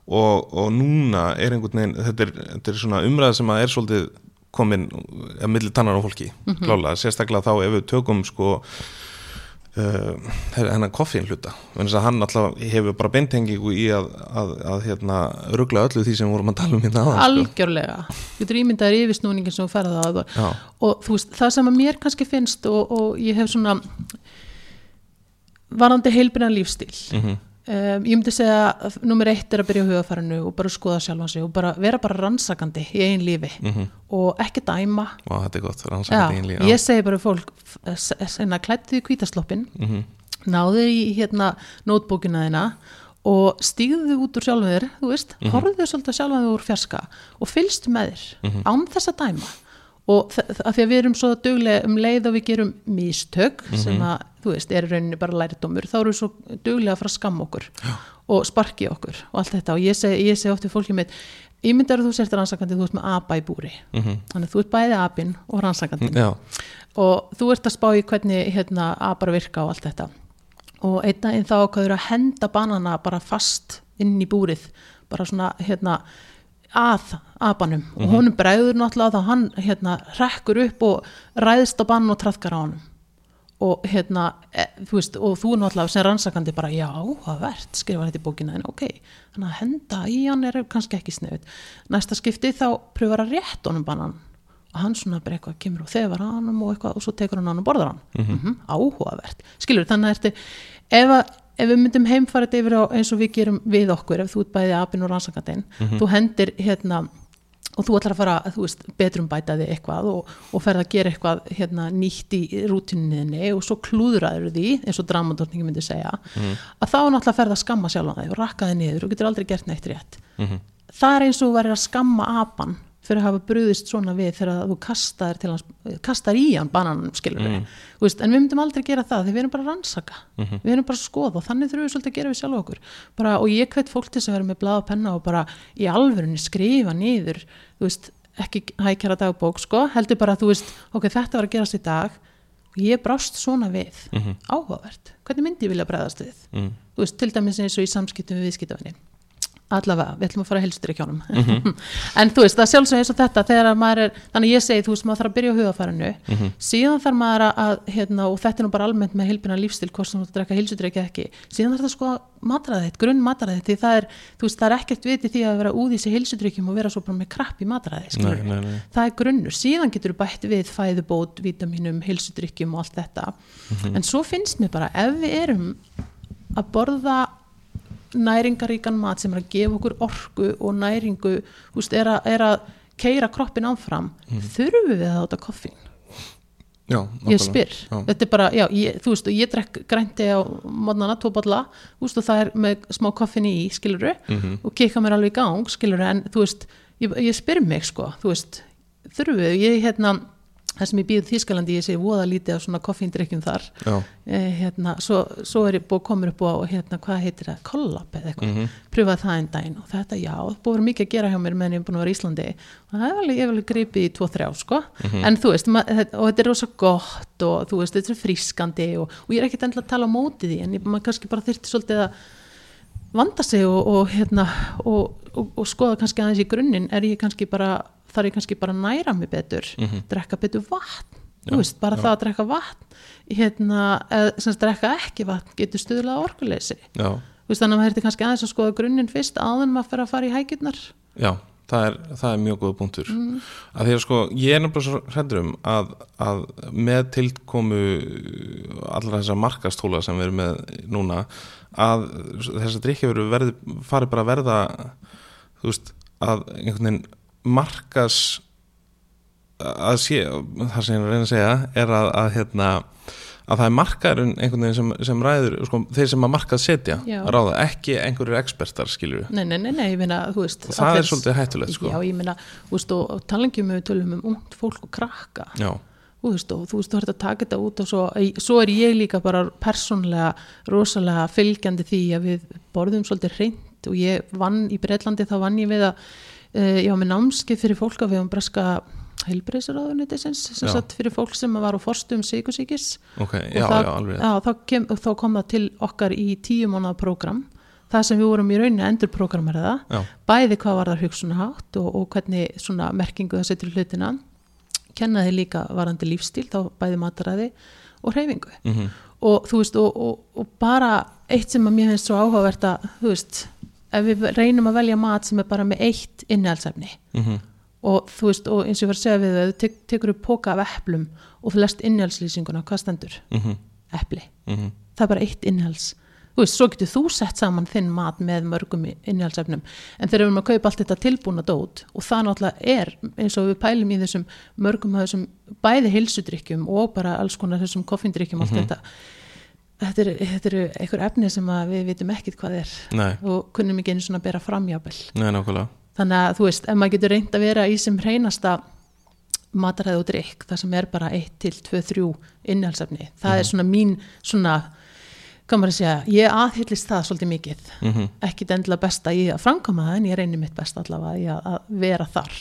og, og núna er einhvern veginn, þetta er, þetta er svona umræða sem að er svolítið komin að milli tannar á fólki, Mhm. klálega, sérstaklega þá ef við tökum sko uh, hennar koffín hluta þannig að hann alltaf hefur bara beintengingu í að, að, að hérna, ruggla öllu því sem vorum að tala um hérna aðan sko. algjörlega þú getur ímyndaðir yfirsnúningin sem þú ferða það Já. og þú veist, það sem að mér kannski finnst og, og ég hef svona varandi heilbyrna lífstíl Mhm. Um, ég myndi segja að nummer eitt er að byrja á hugafarinu og bara skoða sjálfan sig og bara vera bara rannsakandi í einn lífi Mhm. og ekki dæma Vá, þetta er gott, rannsakandi einlí ég segi bara fólk senna klættu í kvítasloppin Mhm. náðu í hérna nótbókina þina og stígðu út úr sjálfum þér þú veist, mm -hmm. horfðu svolítið á sjálfum þér úr fjarska og fylgstu með þér án þess að dæma og af því að við erum svo duglega um leið og við gerum mistök sem að, þú veist, er rauninni bara lærdómur, þá erum við svo duglega að fara að skamma okkur Já. og sparki okkur og allt þetta. Og ég segi, ég segi oft við fólkið mitt ég myndi að þú sért rannsakandi, þú ert með apa í búri. Mhm. þannig að þú ert bæði apinn og rannsakandi Já, og þú ert að spá í hvernig hérna, apar virka og allt þetta. Og einn daginn þá ákvaður að henda banana bara fast inn í búrið bara svona hérna að abanum og honum bregður náttúrulega þá hann hérna rekkur upp og ræðst á bann og trafkar á honum. Og hérna, e, þú veist og þú náttúrulega sem rannsakandi bara já, það verðt, skrifa þetta í bókina en ok, þannig að henda í hann er kannski ekki sniðut, næsta skipti þá pröfar að rétt honum bannan. Og hann svona bara eitthvað kemur og þefar að hann og eitthvað og svo tekur hann hann og borðar hann. Mm -hmm. áhugavert, skilur þannig að ertu ef, að, ef við myndum heimfara þetta yfir á eins og við gerum við okkur ef þú ert bæði apinn og rannsakandinn þú hendir hérna og þú ætlar að fara, þú veist, betrum bætaði eitthvað og, og ferð að gera eitthvað hérna, nýtt í rútininni og svo klúðraður því, eins og dramadorningi myndi segja, að þá náttúrulega ferð að skamma sjálf á þig og rakka þig niður. Og getur aldrei gert neitt rétt. Það er eins og verið að skamma apan fyrir að hafa brúðist svona við þegar þú kastar, hans, kastar í hann bananum, skilur við. Veist, en við myndum aldrei gera það því við erum bara að rannsaka, við erum bara að skoða og þannig þurfum við svolítið að gera við sjálf okkur. Bara, og ég hvet fólk til þess að vera með blað og penna og bara í alvörunni skrifa niður þú veist, ekki hækjara dagbók sko, heldur bara að þú veist, ok, þetta var að gerast í dag og ég brást svona við. Áhugavert, hvernig myndi ég vilja bregðast við? Mm. þú veist, til dæmis eins og í samskiptum við viðskiptafinni allavega, við ætlum að fara að helstu ekki ánum en þú veist, það er sjálfsög eins og þetta þegar að maður er, þannig að ég segi, þú veist, maður þarf að byrja á hugafærinu, síðan þarf maður að hérna, og þetta er nú bara almennt með heilbina lífstil, hvort sem þú að drekka heilsudrykki ekki síðan þarf það sko matræðið, grunn matræðið því það er, þú veist, það er ekkert viti því að vera úð í sig heilsudrykkjum og vera svo bara með krapp í nei, nei. það er grunnur, síðan getur þú bætt við fæðubót, vítaminum, heilsudrykkjum og allt þetta, en svo finnst mér bara ef við erum að borða næringaríkan mat sem er að gefa okkur orku og næringu, veist, er að, er að keira kroppin áfram þurfum við að áta koffín Já, ég spyr, Já. þetta er bara já, ég, þú veist, ég drekk grænti á mótnana, tvo veist, og það er með smá koffin í, skiluru Mhm. og kikka mér alveg í gang, skiluru en þú veist, ég, ég spyr mig, sko þú veist, þurfum við, ég hérna það sem ég býð Þískalandi, ég segi voða lítið af svona koffíndrykkjum þar. Eh, hérna, svo, svo er ég búið komur upp á hérna, hvað heitir það, kollab eða eitthvað. Mhm. pröfaði það einn daginn og þetta já, búið að mikið að gera hjá mér meðan ég er búin að vera í Íslandi. Og það er alveg, ég hef alveg gripið í 2-3 sko, en þú veist og þetta er rosa gott og þú veist þetta er frískandi og, og ég er ekkit endilega að tala á móti því en ég, maður kannski bara þyrfti svolítið að vanda sig og, og hérna og, og, og skoða kannski aðeins í grunninn er ég kannski bara, þarf ég kannski bara að næra mig betur, drekka betur vatn Já, veist, bara já. það að drekka vatn hérna, eða sem drekka ekki vatn getur stuðlað orkuleysi. Veist, þannig að maður hætti kannski aðeins að skoða grunninn fyrst áðan maður fyrir að fara í hækjurnar. Já það er, það er mjög góð punktur. Mm. að því að sko, ég er nefnilega svo hræddur um að, að með tilkomu allra þessar markastóla sem við erum með núna að þessar drikkjafuru verði, fari bara að verða þú veist, að einhvern veginn markas að sé, það sem ég er að reyna að segja er að, að hérna að það er markaðurinn einhvern veginn sem, sem ræður sko, þeir sem að markað setja að ráða, ekki einhverjir ekspertar skilju nei, nei, nei, nei, ég meina, þú veist og það er svolítið hættulegt sko. Já, ég meina, þú veist, og, og talangjum við tölum um ungt fólk og krakka. Já, þú veist, og þú veist, þú ert að taka þetta út og svo, svo er ég líka bara persónlega rosalega fylgjandi því að við borðum svolítið hreint og ég vann í Breitlandi þá vann ég við að uh, ég var með námskeið fyrir fólk að við um breska heilbreyðsraðunitisins sem satt fyrir fólk sem var á forstum síkusíkis ok, og já, já, já, þá, kem, þá kom það til okkar í tíu mánuða prógram. Það sem við vorum í rauninni að endur prógramera Já, bæði hvað var það hugsunahátt og, og hvernig svona merkingu það setur í hlutina kennaði líka varandi lífstíl þá bæði mataræði og hreyfingu. Mhm, og þú veist og, og, og bara eitt sem að mér finnst svo áhugavert að þú veist, ef við reynum að velja mat sem er bara með eitt innihaldsefni mhm, og þú veist, og eins og ég var að segja við þau, þú tek, tekur upp póka af eplum og þú lest innihaldslýsinguna, hvað stendur? mhm, Epli, mhm. Það er bara eitt innihalds þú veist, svo getur þú sett saman þinn mat með mörgum innihaldsefnum. En þegar við erum að kaupa allt þetta tilbúna dót og það náttúrulega er eins og við pælum í þessum mörgum þessum bæði hilsudrykkjum og bara alls konar þessum koffindrykkjum allt þetta þetta eru, þetta eru einhver efni sem við vitum ekkit hvað er Nei, og kunnum ekki einu svona að bera framjábel þannig að þú veist, ef maður getur reynd að vera í sem hreinasta mataræði og drikk, það sem er bara 1 til 2, 3 innhalsefni það er svona mín svona maður að segja, ég aðhyllist það svolítið mikið, mhm, ekkit endilega besta í að framkama það, en ég reynir mitt best allavega að, að vera þar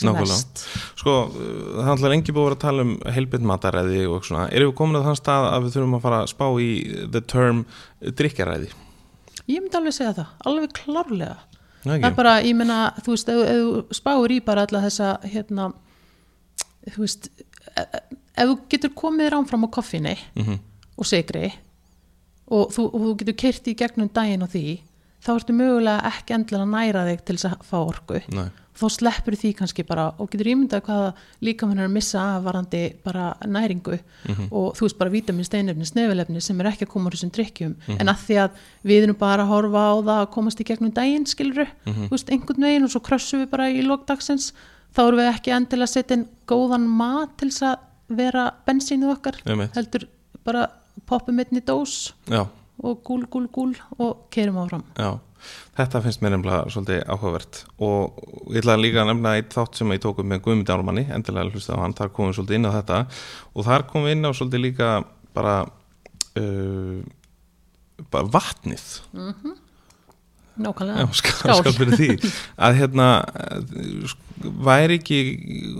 sem Nákvæmlega. verst Sko, það alltaf lengi búið að vera að tala um heilbyrn mataræði og svona Erum við komin að þann stað að við þurfum að fara að spá í the term drikjaræði? ég myndi alveg segja það, alveg klárlega ekki. það er bara, ég meina, þú veist ef, þú spáir í bara alla þessa hérna, þú veist e- e- ef þú getur komið þér ánfram á koffinni Mhm. og sigri og þú, og þú getur kyrt í gegnum daginn og því þá ertu mögulega ekki endilega að næra þig til þess að fá orku. Nei. þá sleppur því kannski bara og getur ímyndað hvaða líka hann er að missa af varandi bara næringu. Og þú veist bara vítamin, steinefni, snefilefni sem er ekki að koma úr þessum drikkjum en að því að við erum bara að horfa á það að komast í gegnum daginn skiluru, þú veist, einhvern veginn og svo krössum við bara í lókdagsins þá erum við ekki endilega að setja inn góðan mat til þess að vera bensínuð okkar heldur bara poppum einn í dós Já, og gúl, gúl, gúl og keirum áfram. Já. Þetta finnst mér nefnilega svolítið áhugavert. Og ég ætla líka að nefna eitt þátt sem ég tók upp með Guðmund Ármanni, endilega hlusta á hann, þar komum við svolítið inn á þetta. Og þar komum við inn á svolítið líka bara, uh, bara vatnið nákvæmlega, skál, skál fyrir því. Að hérna væri ekki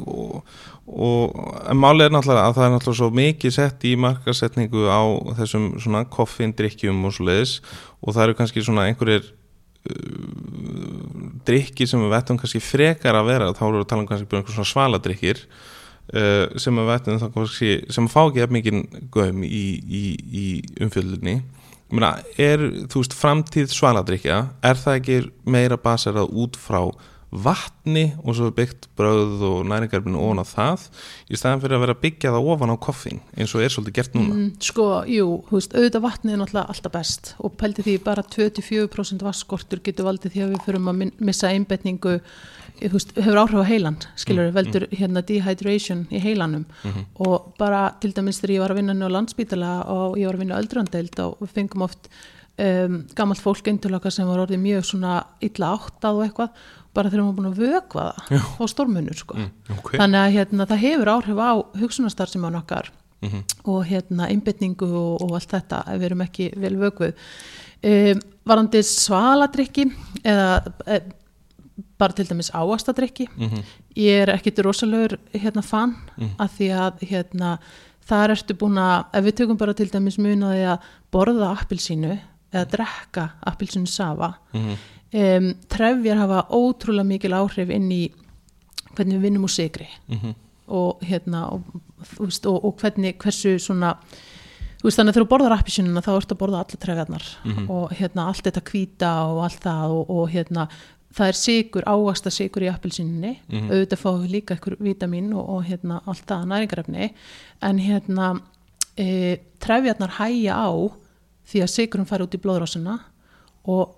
og, og málið er náttúrulega að það er náttúrulega svo mikið sett í markasetningu á þessum svona koffindrykkjum og svo leiðis og það eru kannski svona einhverjir uh, drykki sem við vettum kannski frekar að vera þá erum við að tala um kannski bara einhver svona svaladrykkir uh, sem við vettum þá kannski sem fá ekki eftir mikið göm í, í, í umfjöldunni Meina, er, veist, framtíð svaladrykja, er það ekki meira baserað út frá vatni og svo byggt bröð og næringarfinu ofan á það í staðan fyrir að vera byggja það ofan á koffin eins og er svolítið gert núna? Mm, sko, jú, veist, auðvitað vatnið er náttúrulega alltaf best og pældi því bara 24% vasskortur getur valdið því að við förum að missa einbetningu, veist, hefur áhrif á heilan, skilur við, veldur hérna dehydration í heilanum og bara til dæmis þegar ég var að vinna nú á landsbítala og ég var að vinna á öldrandeild og við fengum oft um, gammalt fólk eintöloka sem var orðið mjög svona illa áttað og eitthvað bara þegar maður búin að vökva það á stormunur sko. ok. þannig að hérna, það hefur áhrif á hugsunarstar sem á nokkar Mhm. og hérna einbytningu og, og allt þetta ef við erum ekki vel vökuð um, varandi svaladrykki eða e, bara til dæmis áastadrykki Mhm. ég er ekkit rosalegur hérna fan Mhm. af því að hérna þar ertu búin að, ef við tökum bara til dæmis munaði að borða appilsínu eða drekka appilsínu safa Mhm. um, trefjar hafa ótrúlega mikil áhrif inn í hvernig við vinnum úr sigri Mhm. og hérna og, veist, og, og hvernig, hversu svona þú veist þannig að þegar þú borðar appisínuna þá ertu að borða alla trefjarnar og hérna allt þetta hvíta og allt það og, og hérna það er sigur, áasta sigur í appilsínunni auðvitað fáum við líka ykkur vítamin og, og hérna allt það næringarefni. En hérna e, trefjarnar hæja á því að sigurum fara út í blóðrásina og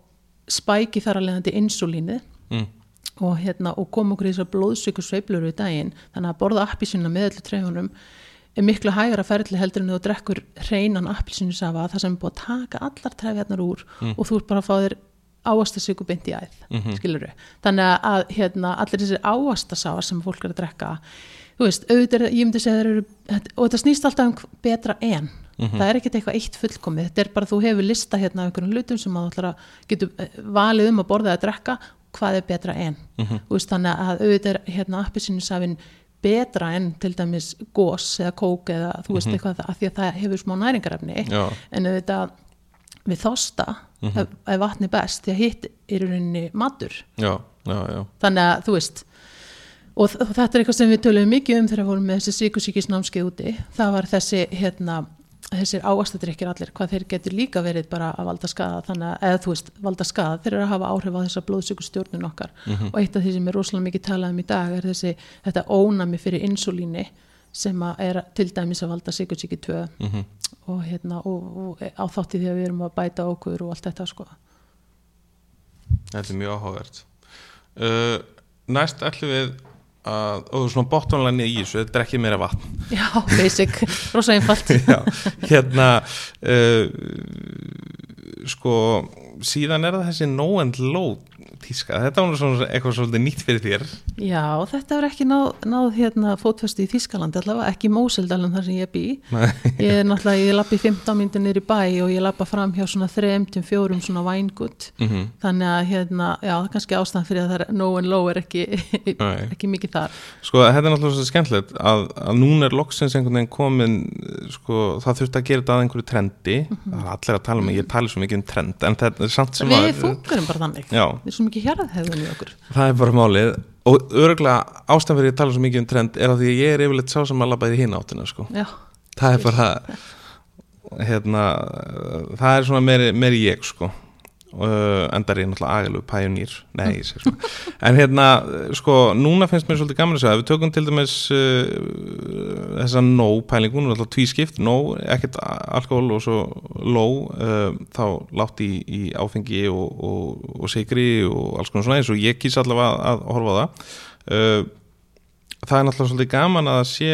spæki þar að leiðandi insulínið Mm. og, hérna, og kom okkur í þessar blóðsökur sveiflur við daginn, þannig að borða appisínuna með öllu treyfunum er miklu hægara ferli heldur en þú drekkur hreinan appilsínusafa það sem er búið að taka allar trefjarnar úr og þú ert bara að fá þér áastasöku beint í æð, mm skilur þannig að hérna, allir þessir áastasafa sem fólk er að drekka þú veist, auðvitað, ég myndi segja eru og þetta snýst alltaf um betra en. Það er ekkert eitthvað eitt fullkomið þetta er bara þú hefur lista hérna af einhverjum hlutum sem að að getur eh, valið um að borða eða drekka hvað er betra en. Þú veist, þannig að auðvitað er hérna appisínusafin betra en til dæmis gós eða kók eða þú veist eitthvað það, af því að það hefur smá næringarefni. Já. en auðvitað við þosta ef, ef vatni best því að hitt er í rauninni matur. Já, já, já. Þannig að þú veist og þetta er eitthvað sem við töluðum mikið um þegar við vorum með þessi síkusíkisnámskeið úti. Það var þessi hérna þessir áastadrykkir allir, hvað þeir getur líka verið bara að valda skada þannig að, eða þú veist, valda skada, þeir eru að hafa áhrif á þessa blóðsökustjórnun okkar. Og eitt af því sem er rosalega mikið talað um í dag er þessi, þetta ónami fyrir insulíni sem er til dæmis að valda síkusíki 2 Mhm. og hérna, og, og á þátti því að við erum að bæta okkur og allt þetta sko. Þetta er mjög áhugavert. Uh, Næst ætlum við að, og svona bottonlæni í þessu, þetta er ekki meira vatn. Já, basic, rosa einfalt. Já, hérna uh, sko síðan er það þessi no and low tíska, þetta var svona eitthvað svolítið nýtt fyrir þér. Já, þetta er ekki náð, náð hérna fótfestu í Þískaland allavega, ekki í Móseldalum þar sem ég bý. Ég er náttúrulega, ég lappi 15 myndin niður í bæ og ég lappa fram hjá svona 3-4 svona vængutt. mm Þannig að hérna, já, það er kannski ástæðan fyrir að það er no and low er ekki, ekki mikið þar. Sko, þetta er náttúrulega svo skemmtilegt að, að núna er loksins einhvern veginn komin sko, það þurfti að gera þetta að einhverju trendi. Það er allir að tala um, ég tali svo mikið um trend en þetta er samt sem að mikið hjarðhegðun í okkur? Það er bara málið. Og örgulega ástæðan fyrir að tala svo mikið um trend er að því að ég er yfirleitt sá sem að labba í hinn áttina sko. Það er bara hérna, það er svona meiri, meiri ég sko uh, endar ég náttúrulega agalug pæjonýr nei, ég sé svona. En hérna, sko, núna finnst mér svolítið gaman að segja, við tökum til dæmis uh, þessa no-pælingu hún er alltaf tvískipt, no, ekkert alkohol og svo low uh, þá látt í, í áfengi og, og, og sigri og alls konar svona eins og ég kýs allavega að, að horfa á það. Það er náttúrulega svolítið gaman að sé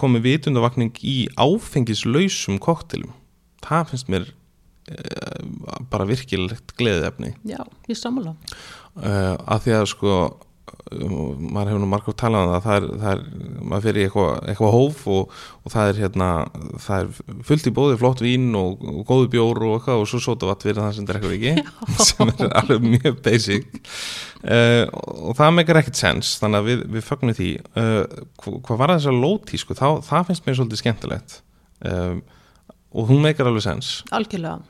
komið vitundavakning í áfengislausum koktelum það finnst mér bara virkilegt gleðiðefni já, ég sammála. Uh, að því að sko maður hefur nú margótt talað um það það er, það er maður fyrir eitthvað, eitthvað hóf og, og það er hérna það er fullt í bóði, flott vín og, og góðu bjór og eitthvað og svo sóta vatn fyrir það sem drekkur ekki sem er alveg mjög basic. Uh, og það meikar ekkert sens þannig að við, við fögnum því. Uh, hva- hvað var þess að lóti sko, þá, það finnst mér svolítið skemmtilegt. Um, og hún meikar alveg sens. Algjörlega,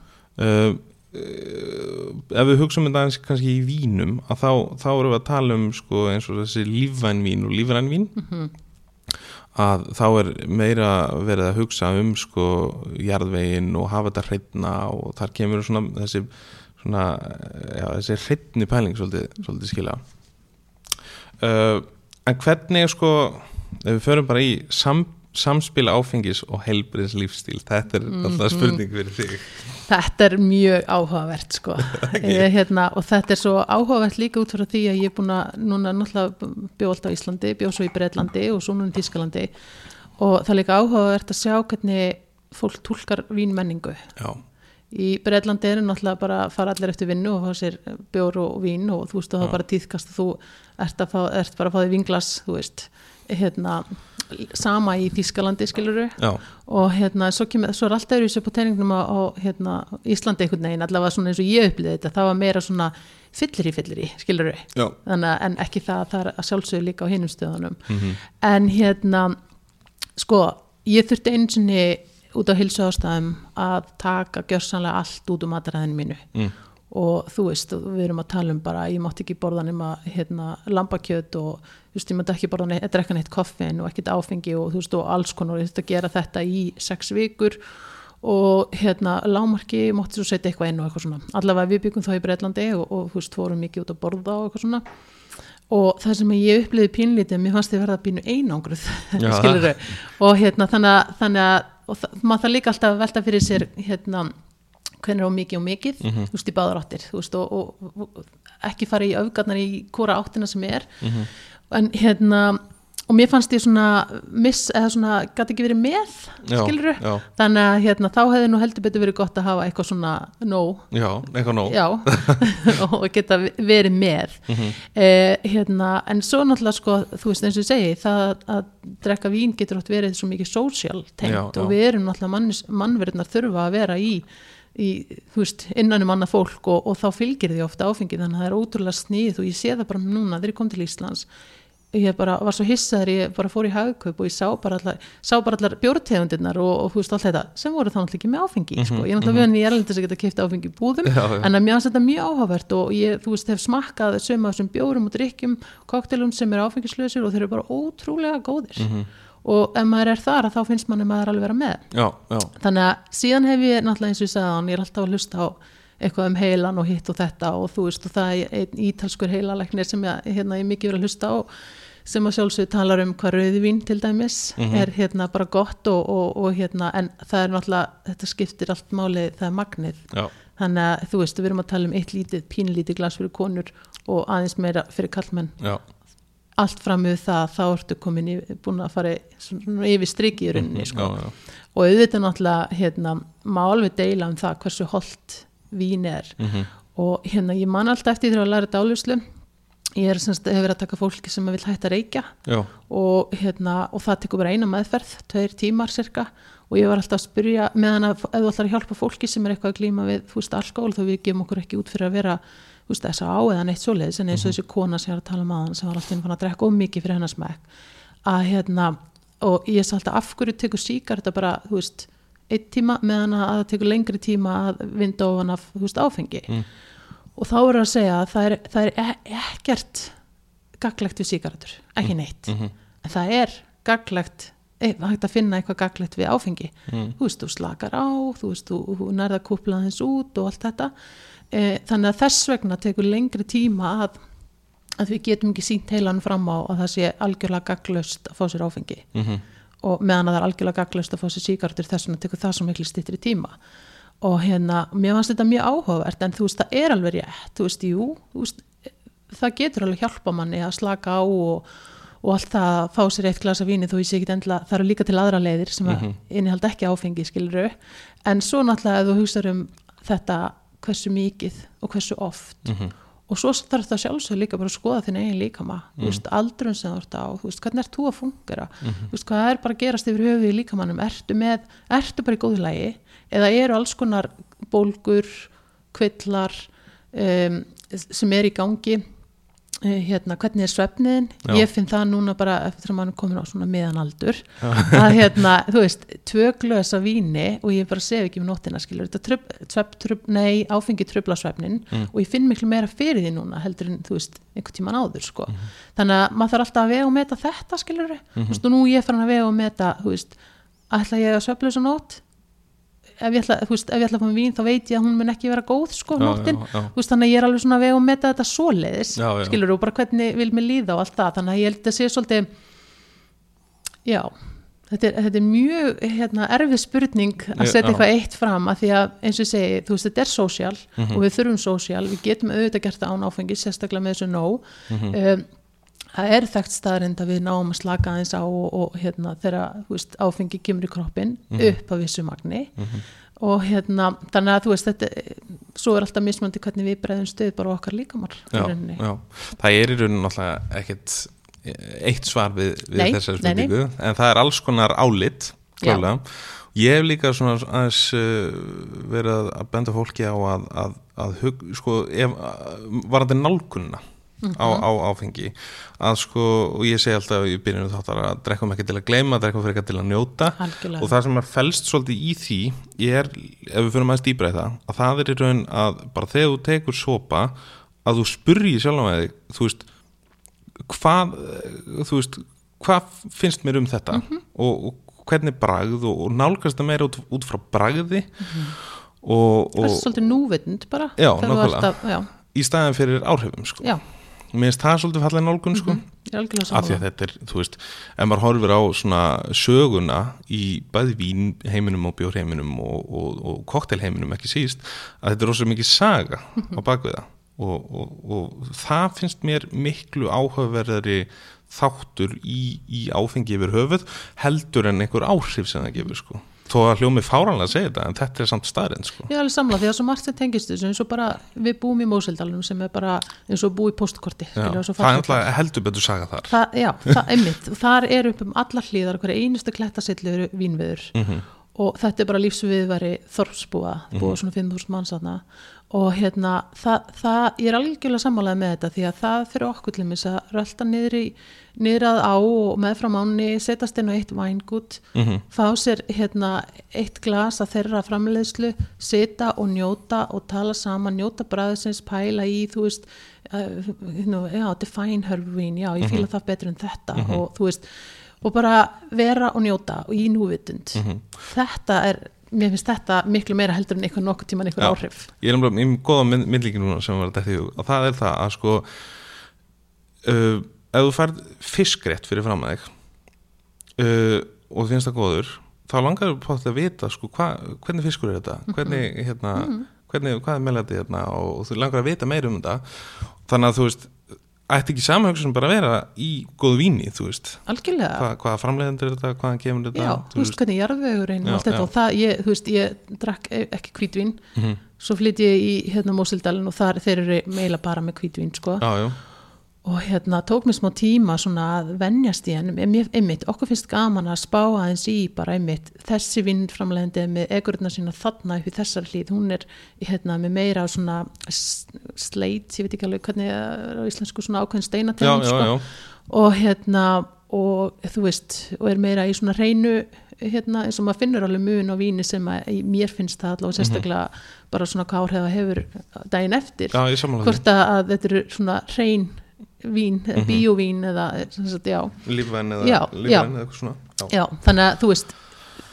uh, ef við hugsaum þetta aðeins kannski í vínum að þá, þá erum við að tala um sko, eins og þessi lífvæn vín og lífræn vín. Að þá er meira verið að hugsa um sko jarðvegin og hafa þetta hreitna og þar kemur svona þessi svona, já, þessi hreitni pæling svolítið, svolítið skilja uh, en hvernig sko ef við förum bara í sam, samspil áfengis og helbriðs lífstíl þetta er alltaf spurning fyrir þig. Þetta er mjög áhugavert sko. Ég, hérna, og þetta er svo áhugavert líka út frá því að ég er búin að núna náttúrulega bjóð alltaf á Íslandi, bjóð svo í Breitlandi og svo núna í Tískalandi og það er líka áhugavert að sjá hvernig fólk tólkar vínmenningu. Já, í Breitlandi er náttúrulega bara að fara allir eftir vinnu og fá sér bjór og vín og þú veist og það bara tíðkast að þú ert, að fá, ert bara að fá því vinglas þú veist, hérna sama í Þískalandi skiluru já, og hérna svo, kemur, svo er alltaf upp á teiningnum á, á hérna, Íslandi einhvern veginn allavega svona eins og ég upplýði þetta það var meira svona fyllir í fyllir í skiluru þannig að en ekki það að það er að sjálfsögðu líka á hinum stöðunum. En hérna sko ég þurfti einu sinni út á hilsu ástæðum að taka gjörsanlega allt út um mataræðinu mínu. Mm. og þú veist, og við erum að tala um bara ég mátti ekki borða nema hérna, lambakjöt og þú veist, ég mátti ekki borða neitt, drekka neitt koffin og ekkert áfengi og þú veist, og alls konar. Og ég þurfti að gera þetta í sex vikur og hérna lámarki mátti svo setja eitthvað inn og eitthvað svona. Allavega við byggum þá í Breitlandi og, og þú veist, fórum mikið út að borða og eitthvað svona. Og það sem ég uppliði pínlítið mér fannst þið verða pínu einangruð skilur og hérna þannig að, og það, maður það líka alltaf velta fyrir sér hérna hvernig er á mikið og mikið þú veist í báðar áttir þú veist og, og, og ekki fara í öfgarnar í hvora áttina sem er en hérna og mér fannst ég svona miss eða svona gæti ekki verið með Já, skilur já. þannig að hérna þá hefði nú heldur betur verið gott að hafa eitthvað svona nóg. Já, eitthvað já, og geta verið með. Eh, hérna, en svo náttúrulega sko, þú veist eins og ég segi það að drekka vín getur átt verið svo mikið social tengt Já, og já. við erum náttúrulega mannverðnar þurfa að vera í, í þú veist, innan um annað fólk og, og þá fylgir því ofta áfengi þannig að það er ótrúlega snið og ég sé það bara núna þegar ég kom til Íslands ég bara var svo hissaður, ég bara fór í hagkaup og ég sá bara allar, sá bara allar bjórtegundirnar og, og þú veist allt þetta sem voru þá náttúrulega ekki með áfengi sko. ég er náttúrulega mm -hmm. ég er alveg þess að geta keift áfengi í búðum Já, já. en að mér finnst þetta mjög áhugavert og ég, þú veist, hef smakkað sömu af þessum bjórum og drikkjum, koktelum sem er áfengislausir og þeir eru bara ótrúlega góðir og ef maður er þar þá finnst manni maður alveg vera með. Já, já, þannig að síðan hef ég náttúrulega eins og ég sagði hann, ég er alltaf að hlusta á eitthvað um heilan og hitt og þetta og þú veist og það er einn ítalskur heilaleknir sem ég, hérna, ég mikið verið að hlusta á sem að sjálfsög talar um hvað rauðvín til dæmis er hérna bara gott og, og, og hérna en það er náttúrulega, þetta skiptir allt máli það er magnið. Já, þannig að þú veist, við erum að tala um eitt lítið pínlítið glas fyrir konur og aðeins meira fyrir kallmenn já, allt fram með það, þá ertu komin í, búin að fara yfir striki í rauninni sko. já, já. og auðvitað náttúrulega hérna, má alveg deila um það hversu holdt vín er Mhm. og hérna ég man alltaf eftir því að læra dáluslu ég er semst, hefur verið að taka fólki sem vil hætta að reykja og, hérna, og það tekur bara eina meðferð tveir tímar cirka og ég var alltaf að spyrja meðan að ef þú ætlar að hjálpa fólki sem er eitthvað að glíma við þú veist alkohol þá við gefum okkur ekki út fyrir að vera veist þess að á eða neitt svoleiðis en eins og þessi kona sem ég er að tala um aðan sem var alltaf fann að drekka of mikið fyrir hennar smekk að hérna og ég sagði alltaf af hverju tekur síkar þetta bara þú veist einn tíma meðan að það tekur lengri tíma að vinda ofan af þú veist áfengi? Og þá er að segja að það er, það er e ekkert gaglegt við sígarettur, ekki neitt. Mhm. en það er gaglegt e, hægt að finna eitthvað gaglegt við áfengi. Mm. þú veist, þú slakar á þú veist, þú, nærða að kúpla þess út og allt þetta e, þannig að þess vegna tekur lengri tíma að, að við getum ekki sínt heilan fram á að það sé algjörlega gaglöst að fá sér áfengi. Mhm. og meðan að það er algjörlega gaglöst að fá sér sígartur þess vegna tekur það svo miklu styttri tíma. Og hérna, mér fannst þetta mjög áhugavert en þú veist, það er alveg rétt. Þú veist, jú, þú veist, það getur alveg hjálpa manni að slaka á og, og allt það að fá sér eitt glasa víni ég sé ekki endilega, það eru líka til aðra leiðir sem að innihalda ekki áfengi skiluru en svo náttúrulega ef þú hugsaður um þetta hversu mikið og hversu oft. Mhm. og svo þarf það sjálfsög líka bara að skoða þinn eigin líkama. Þú veist, aldrun sem þú ert á þú veist, hvernig ert þú að fungera? Þú veist, hvað er bara að gerast yfir höfuð í líkamannum ertu með, ertu bara í góðu lagi? Eða eru alls konar bólgur kvillar um, sem er í gangi hérna, hvernig er svefniðin ég finn það núna bara eftir að maður er komin á svona miðan aldur að hérna, þú veist, tvö glöðs af víni og ég bara sef ekki um nóttina skilur, áfengi tröfla svefnin og ég finn miklu meira fyrir því núna heldur en, þú veist, einhvern tíman áður sko. þannig að maður þarf alltaf að vega og meta þetta skilur, þú veist, og nú ég farin að vega og meta, þú veist, ætla ég að svefla þess að nót ef ég, ætla, þú veist, ef ég ætla að fá mér vín þá veit ég að hún mun ekki vera góð sko, nóttin. Þú veist, þannig að ég er alveg svona að vega og meta þetta svoleiðis Já, já. skilur og bara hvernig vil mér líða og allt það þannig að ég held að sé svolítið já þetta er, þetta er mjög hérna, erfið spurning að setja eitthvað eitt fram að því að eins og segi, þú veist, þetta er sósjál Mhm. og við þurfum sósjál, við getum auðvitað gert án áfengi, sérstaklega með þessu nóg Mhm. um, það er þekkt staðrind að við náum að slaka aðeins á og, og hérna, þegar veist, áfengi kemur í kroppin Mhm. upp af vissu magni og hérna, þannig að þú veist þetta, svo er alltaf mismandi hvernig við bregðum stöð bara á okkar já. það er í rauninni náttúrulega ekkert eitt svar við, við Nei, þessari nei, nei. spurningu en það er alls konar álit klálega. ég hef líka svona aðeins uh, verið að benda fólki á að, að, að hug, sko, ef, varandi nálgunna á, Mhm. á áfengi að sko, og ég segi alltaf í byrjunum þáttar að drekkum ekki til að gleyma, drekkum fyrir ekki til að njóta Algjörlega. og það sem er fælst svolítið í því er, ef við fyrir maður dýbra í það að það er í raun að bara þegar þú tekur sopa að þú spurri sjálf með þig þú veist hvað, þú veist hvað finnst mér um þetta Mhm. og, og hvernig bragð og, og nálgast það meira út, út frá bragði og, það er og svolítið núvitund bara Já, nákvæmlega. já, í staðin fyrir áhrifum sko. já, mér finnst það svolítið fallega nálgun sko. er algjörlega af því að þetta er, þú veist ef maður horfir á svona söguna í bæði vín heiminum og bjór heiminum og, og, og koktel heiminum ekki síst, að þetta er rosa mikið saga á bakvið það. Og, og, og það finnst mér miklu áhugaverðari þáttur í, í áfengi yfir höfuð heldur en einhver áhrif sem það gefur sko þó að hljómi fáranlega að segja þetta en þetta er samt staðrind sko. Er alveg samla því að svo margt sem tengist þessu eins og bara við búum í Mósildalunum sem er bara eins og búi í postkorti Já, það er heldur betur saga þar. Það, Já, það, einmitt, og þar er upp um allar hlýðar hverja einustu klettasillu eru vínviður Mhm. og þetta er bara lífsviðværi þorpsbúa, búa svona 5.000 manns þarna. Og hérna það, það, ég er algjörlega sammálaði með þetta því að það fyrir okkur til að rölda niður, í, niður að á og meðfram ánni, setast inn á eitt vængút, Mhm. fá sér hérna eitt glas að þeirra framleiðslu, sita og njóta og tala saman, njóta bræðsins pæla í, þú veist uh, you já, define her vín já, ég fíla það betur en þetta og þú veist, og bara vera og njóta og í núvitund. Þetta er, mér finnst þetta miklu meira heldur en eitthvað nokkuð tíman eitthvað Já. áhrif. Ég er umlega mjög góða mynd, myndlíki núna sem var þetta og það er það að sko uh, ef þú færð fiskrétt fyrir fram að þig uh, og finnst það góður þá langar þú pátt að vita sko hva, hvernig fiskur er þetta? Hvernig hérna hvernig, hvað er meðlæti hérna? Og, og þú langar að vita meira um þetta. Þannig að þú veist ætti ekki samhugsun bara að vera í góðu víni þú veist? Hva, hvaða framleiðendur er þetta, hvaðan kemur þetta? Já, þú veist hvernig jarðvegurinn og allt þetta og það, ég, þú veist, ég drakk e- ekki hvítvín, Mhm. svo flytt ég í hérna Mósildalinn og þar, þeir eru meila bara með hvítvín, sko. Já, já, og hérna tók mér smá tíma svona að venjast í hennum einmitt, okkur finnst gaman að spá aðeins í bara einmitt, þessi vinnframlegandi með egurna sína þarna upp í þessar hlýð, hún er hérna með meira svona s- sleit, ég veit ekki alveg hvernig er á íslensku svona ákveðin já, sko. já. og hérna og þú veist, og er meira í svona reynu hérna, eins og maður finnur alveg mun á víni sem að mér finnst það allavega sérstaklega bara svona hvað áhrif það hefur daginn eftir. Já, hvort að, að þetta eru svona hrein vín, mm Mhm. bíóvín eða Lífvæn eða Já, já. eða eitthvað svona Já, já, þannig að þú veist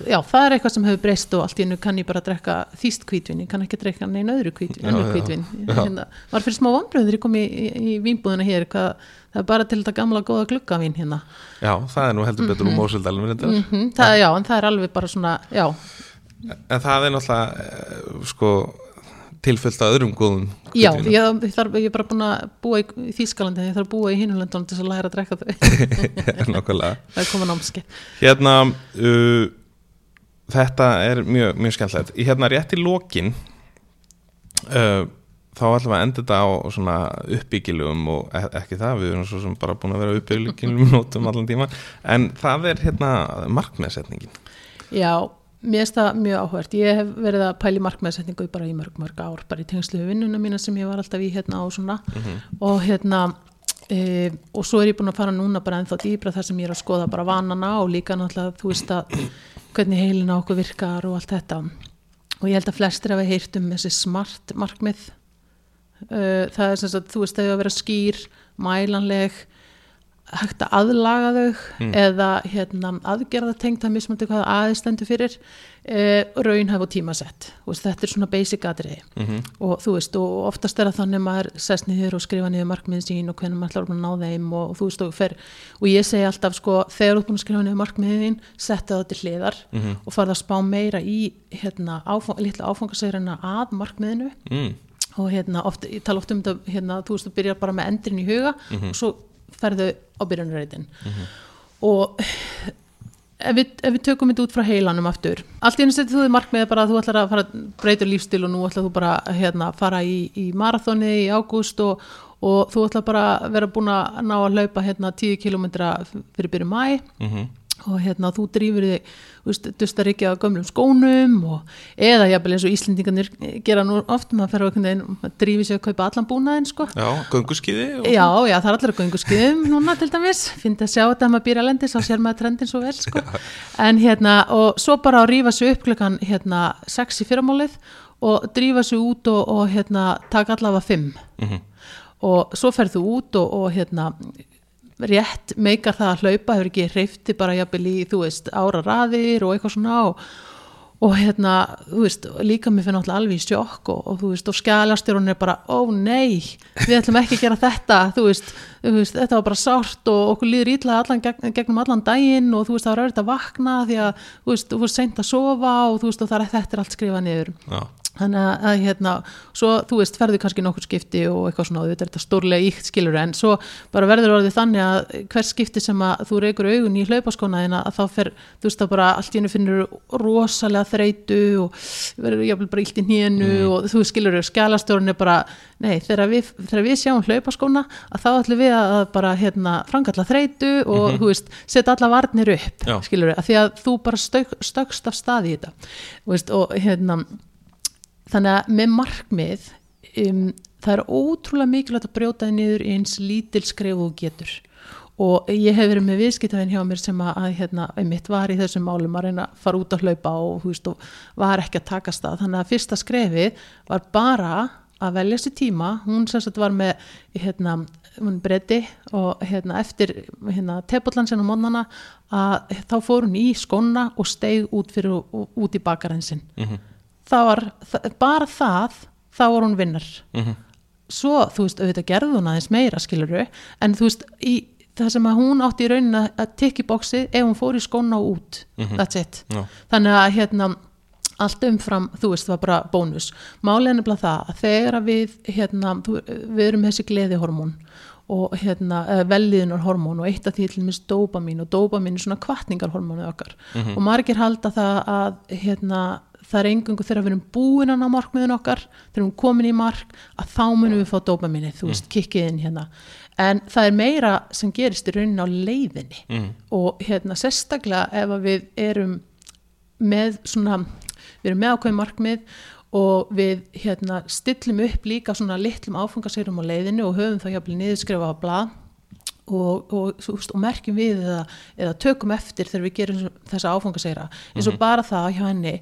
já, það er eitthvað sem hefur breyst og allt í hennu kann ég bara drekka þýst kvítvin ég kann ekki drekka neina öðru kvítvin, Já, kvítvin hérna, var fyrir smá vonbröður ég kom í, í, í vínbúðina hér hvað, það er bara til þetta gamla góða gluggavín hérna. Já, það er nú heldur betur úr Mósildalum reyndar mm það, já, en það er alveg bara svona já, En það er náttúrulega eh, sko tilfyllt að öðrum góðum já ég, þarf, ég er bara búin að búa í, Þýskalandi ég þarf að búa í hinulöndunum til að læra að drekka þau. Nákvæmlega. Það er koma námski Hérna uh, Þetta er mjög, mjög skemmtilegt. Hérna rétt í lokin uh, Þá ætlum við að enda þetta á svona uppbyggilugum og e ekki það, við erum svo sem bara búin að vera uppbyggilugum nótum allan tíma en það er hérna markmiðsetningin Já, mér finnst það mjög áhvert. Ég hef verið að pæli markmiðsetningu bara í mörg, mörg ár, bara í tengslu við vinnuna mína sem ég var alltaf í hérna á svona. Og hérna e, og svo er ég búin að fara núna bara ennþá dýbra þar sem ég er að skoða bara vanana og líka náttúrulega þú veist að hvernig heilina okkur virkar og allt þetta. Og ég held að flestir hafa heyrt um þessi smart markmið. Uh, það er sem sagt, þú veist, þau að vera skýr mælanleg hægt að aðlaga þau eða hérna, aðgerða tengt að mismandi hvað aðeins stendur fyrir uh, raunhæf og tímasett veist, þetta er svona basic atriði Mhm. og þú veist, og oftast er það þannig að maður sest niður og skrifa niður markmiðin sín og hvernig maður ætlar að ná þeim og, og þú veist, og fer og ég segi alltaf, sko, þegar þú ert búin að skrifa niður markmiðin setja það til hliðar Mhm. og farða að spá meira í hérna, áfang, litla áfangasegrina að markmiðinu mm. og hérna, oft, ég tala oft um þetta hérna, þú veist, þú byrjar bara með endrin í huga og svo ferðu á byrjanurreitin og ef við, ef við tökum þetta út frá heilanum aftur, allt í einu setið þú þið markmiðið bara að þú ætlar að fara að breyta lífstil og nú ætlar þú bara að hérna, fara í, í marathoni í ágúst og, og þú ætlar bara að vera búin að ná að hlaupa hérna 10 kilometra fyrir byrju mæ Mm og hérna þú drýfur þig dustar ekki á gömlum skónum og, eða jafnvel eins og Íslendingarnir gera nú oft, maður drýfir sig að kaupa allan búnaðinn sko Já, gönguskiði. Já, já, það er allir að göngu skiðum núna til dæmis, finnst að sjá þetta að maður býr að lendi þá sér maður trendin svo vel sko. en hérna, og svo bara að rífa sig upp klukkan hérna, sex í fyrramálið og drífa sig út og, og hérna, taka allavega fimm Mhm. og svo ferð þú út og, og hérna rétt meikar það að hlaupa hefur ekki hreifti bara jafnvel í þú veist ára raðir og eitthvað svona og, og hérna, þú veist, líka mér finn náttúrulega alveg í sjokk og, og þú veist, og skjálastjórun er bara, ó nei við ætlum ekki að gera þetta, þú veist, þú veist þetta var bara sárt og okkur líður ítla allan, gegn, gegnum allan daginn og þú veist, það var auðvitað að vakna því að, þú veist, þú veist, seint að sofa og þú veist, og það er þetta er allt skrifað niður. Já, þannig að, hérna, svo þú veist ferðu kannski nokkur skipti og eitthvað svona þetta er þetta stórlega íkt skilur en svo bara verður orðið þannig að hvers skipti sem að þú reykur augun í hlaupaskona þína að þá fer, þú veist það bara allt í hennu finnur rosalega þreytu og verður jafnvel bara ílt í hnénu og þú skilur skjálastjórun er bara nei, þegar við, þegar við sjáum hlaupaskona að þá ætlum við að bara hérna frangalla þreytu og þú veist setja alla varnir upp, Já. skilur að því að þannig að með markmið um, það er ótrúlega mikilvægt að brjóta þið niður eins lítil skref og getur. Og ég hef verið með viðskiptafinn hjá mér sem að, hérna, mitt var í þessum málum að reyna að fara út að hlaupa og, veist, og var ekki að takast það. Þannig að fyrsta skrefið var bara að velja sér tíma. Hún sagt var með hérna, hún breyti og hérna, eftir hérna, tepullansin á mónana að þá fór hún í skona og steig út, fyrir, út í bakarinn sinn. Mhm. Var það, bara það þá var hún vinnar. Mhm. svo þú veist auðvitað gerði hún aðeins meira skiluru en þú veist í það sem að hún átti í raunin að, tikki bóksi ef hún fór í skóna og út that's it. Já. þannig að hérna allt umfram, þú veist, það var bara bónus. Er nefnilega það að þegar við hérna, þú, við erum þessi gleðihormón og hérna velliðunar hormón og eitt af því til minnst dópamin og dópamin er svona kvartningarhormónu okkar. Og margir halda það að hérna það er engungu þegar við erum búin að ná markmiðun okkar þegar við erum komin í mark að þá munum við fá dópaminni, þú veist, kikkið inn hérna. En það er meira sem gerist í raunin á leiðinni. Mm. og hérna sérstaklega ef við erum með svona, við erum með ákveðin markmið og við hérna stillum upp líka svona litlum áfangaseirum á leiðinu og höfum þá jafnvel niðurskrifa á blað og, og, veist, og merkjum við eða, eða tökum eftir þegar við gerum þessa áfangasegra. Eins og bara það hjá henni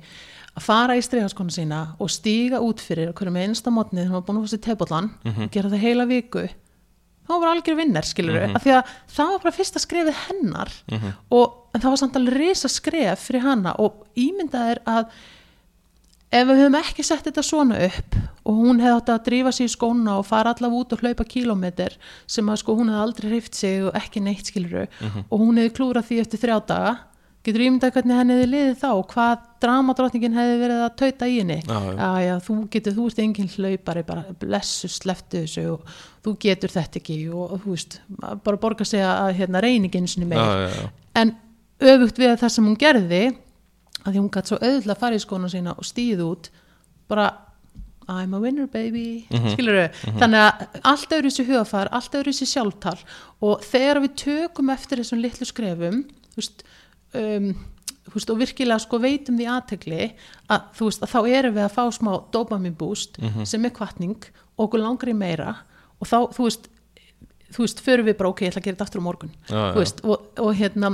að fara í stregaskona sína og stíga út fyrir hverju með einsta mótni þegar var búin að fá sér tebóllan og gera það heila viku þá var algjör vinnar skilur við af því að það var bara fyrsta skrefið hennar og en það var samt alveg risa skref fyrir hana og ímyndað er að ef við höfum ekki sett þetta svona upp og hún hefði átt að drífa sig í skóna og fara allavega út og hlaupa kílómetr sem að sko hún hefði aldrei hreift sig og ekki neitt skiluru og hún hefði klúrað því eftir þrjá daga getur ímyndað hvernig henni hefði liðið þá? Og hvað dramadrottningin hefði verið að tauta í henni? Já, þú getur, þú ert engin hlaupari bara blessu, sleftu þessu og þú getur þetta ekki og, þú veist, bara borga sig að hérna, reyningin sinni meir já, já, en öfugt við það sem hún gerði að því hún gætt svo auðvitað að fara í skóna sína og stíð út bara I'm a winner baby. Mm þannig að allt öðru þessi hugafar allt öðru þessi sjálftal og þegar við tökum eftir þessum litlu skrefum þú veist, um, veist og virkilega sko veitum því aðtegli að þú veist að þá erum við að fá smá dopamin boost sem er kvartning og okkur langar í meira og þá þú veist þú veist, förum við bara ok, ég ætla að gera þetta aftur á morgun Já, já. þú veist, og, og hérna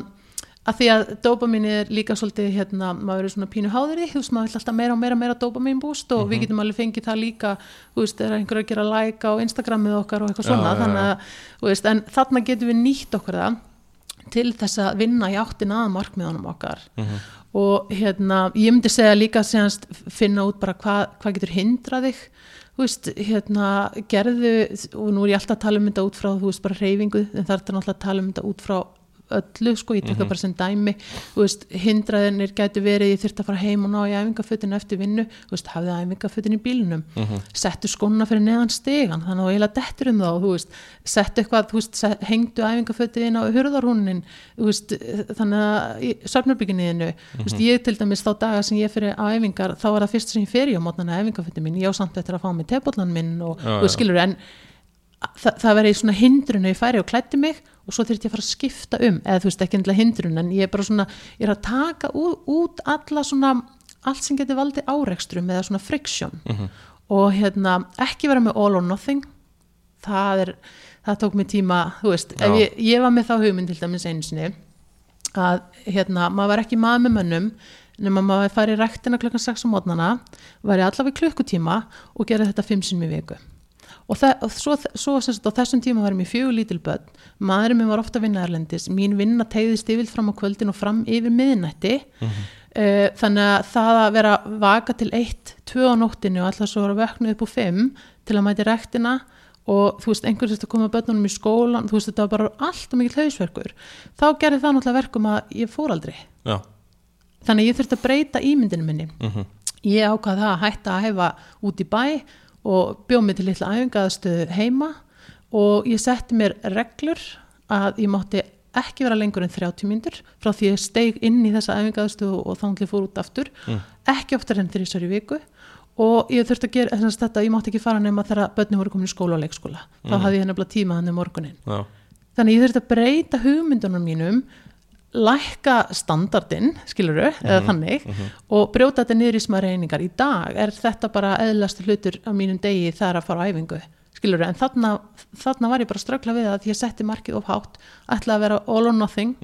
að því að dopamin er líka svolítið hérna, maður er svona pínu háður í þú veist, maður vil alltaf meira og meira, meira dopamin búst og Mhm. við getum alveg fengið það líka þú veist, er einhver að gera like á Instagramið okkar og eitthvað svona, Já, já, já. þannig að þú veist, en þarna getum við nýtt okkur það til þess að vinna í áttin að markmiðunum okkar Mhm. og hérna, ég myndi segja líka séðanst finna út bara hvað hva getur hindrað þig þú veist, hérna, gerðu og nú er ég alltaf að tala um þetta út frá þú veist, bara reyfingu, en það er náttúrulega að tala um þetta út frá öllu, sko, ég tek það bara sem dæmi. Veist, hindraðinir gætu verið ég þurfti að fara heim og ná í æfingafötin eftir vinnu veist, hafði æfingafötin í bílnum. Settu skóna fyrir neðan stegan þannig að eiginlega dettur um þá, veist. Settu eitthvað, set, hengdu æfingafötin á hurðarhúnin, þannig að söfnarbygginniðinu þú veist, ég til dæmis þá daga sem ég fyrir á æfingar, þá var það fyrst sem ég fyrir á mótnana æfingafötin minn, ég á samt eftir að fá mig tebóllan minn og, Já, já. skilur, en það, það verið svona hindrun að ég færi og klætti mig og svo þurfti ég að fara að skipta um eða þú veist ekki endilega hindrun en ég er bara svona ég er að taka út, út alla svona allt sem getur valdið árekstrum eða svona friction. Og hérna ekki vera með all or nothing það er, það tók mig tíma þú veist, ég, ég var með þá hugmynd til dæmis einu sinni að hérna, maður var ekki maður með mönnum nema maður færi í rektina klukkan 6 á mótnana væri allavega í klukkutíma og gera þetta 5 sinni í viku og, það, og svo, svo sagt, á þessum tíma varum ég fjögur lítil börn. Maðurinn minn var ofta að vinna erlendis. Mín vinna tegðist yfir fram á kvöldin og fram yfir miðnætti. Mm þannig að það að vera vaka til 1, 2 á nóttinu og alltaf svo vera vöknu upp úr 5 til að mæti rektina og þú veist, einhvern veginn að koma börnunum í skólan þú veist, þetta var bara alltaf mikill hausverkur. Þá gerði það náttúrulega verkum að ég fór aldrei. Já, þannig að ég þurfti að breyta ímyndinu minni. Mhm. ég ákvað það að hætta að hefa út í bæ og bjóð mig til litla æfingaðstöðu heima og ég setti mér reglur að ég mátti ekki vera lengur en 30 mínútur frá því ég steig inn í þessa æfingaðstöðu og þá ég fór út aftur. Ekki oftar en þrísar í viku. Og ég þurfti að gera þess að þetta, ég mátti ekki fara nema þegar börni voru komin í skóla og leikskóla. Þá hafði ég nefnilega tíma þannig morgunin já, þannig ég þurfti að breyta hugmyndunum mínum lækka standardinn skiluru, eða þannig og brjóta þetta niður í smæri einingar í dag er þetta bara eðlasti hlutur á mínum degi þegar að fara á æfingu skiluru, en þarna, þarna var ég bara að ströggla við að ég setti markið of hátt ætlaði að vera all or nothing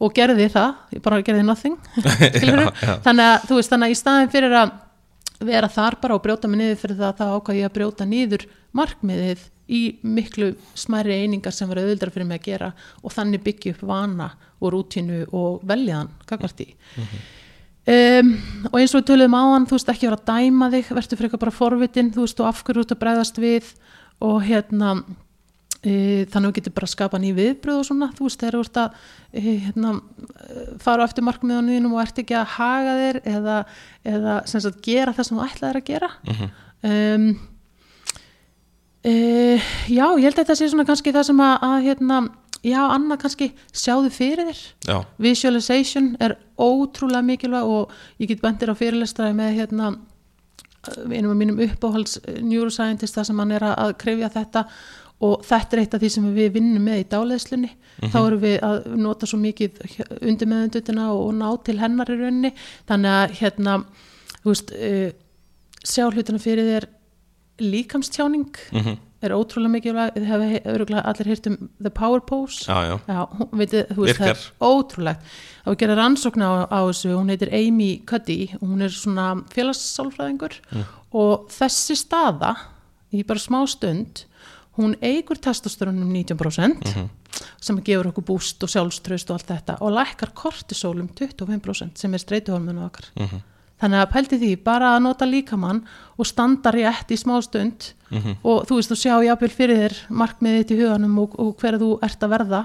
og gerði það, ég bara gerði nothing skiluru, Já, já. þannig að þú veist, þannig að í staðin fyrir að vera þar bara og brjóta mig niður fyrir það þá ákvað ég að brjóta niður markmiðið í miklu smæri einingar sem verið auðvildar fyrir mig að gera og þannig byggja upp vana og rútínu og veljaðan kakvart í um, og eins og við töluðum á hann þú veist ekki vera að dæma þig verður fyrir eitthvað bara forvitin þú veist og af hverju þú ert að bregðast við og hérna e, þannig að við getum bara að skapa ný viðbröð og svona, þú veist, þegar þú ert að e, hérna, fara á eftir markmiðunum og ert ekki að haga þér eða, eða sagt gera það sem þú ætlaðir að gera. Um, e, já, ég held að þetta sé svona kannski það sem að, að hérna, já, annað kannski sjáðu fyrir þér. Já, visualization er ótrúlega mikilvæg og ég get bendir á fyrirlestræði með hérna einum af mínum uppáhalds eh, neuroscientist þar sem hann er að, krefja þetta og þetta er eitt af því sem við vinnum með í dáleðslunni þá erum við að nota svo mikið undir meðundutina og ná til hennar í rauninni. Þannig að hérna þú veist uh, sjá hlutina fyrir þér líkamstjáning Mhm. er ótrúlega mikilvæg, hefur öruglega allir hýrt um The Power Pose. Já, já, Já, hún, veitir, þú veist, það er ótrúlegt. Og við gerum rannsókn á, á þessu hún heitir Amy Cuddy og hún er svona félagssálfræðingur og þessi staða í bara smá stund hún eigur testosteronum 19% sem gefur okkur búst og sjálfströst og allt þetta og lækkar kortisólum 25% sem er streituhormonu okkar þannig að pælti því bara að nota líkamann og standa rétt í smá stund og þú veist þú sjá jafnvel fyrir þér markmiðið þitt í huganum og, og hver þú ert að verða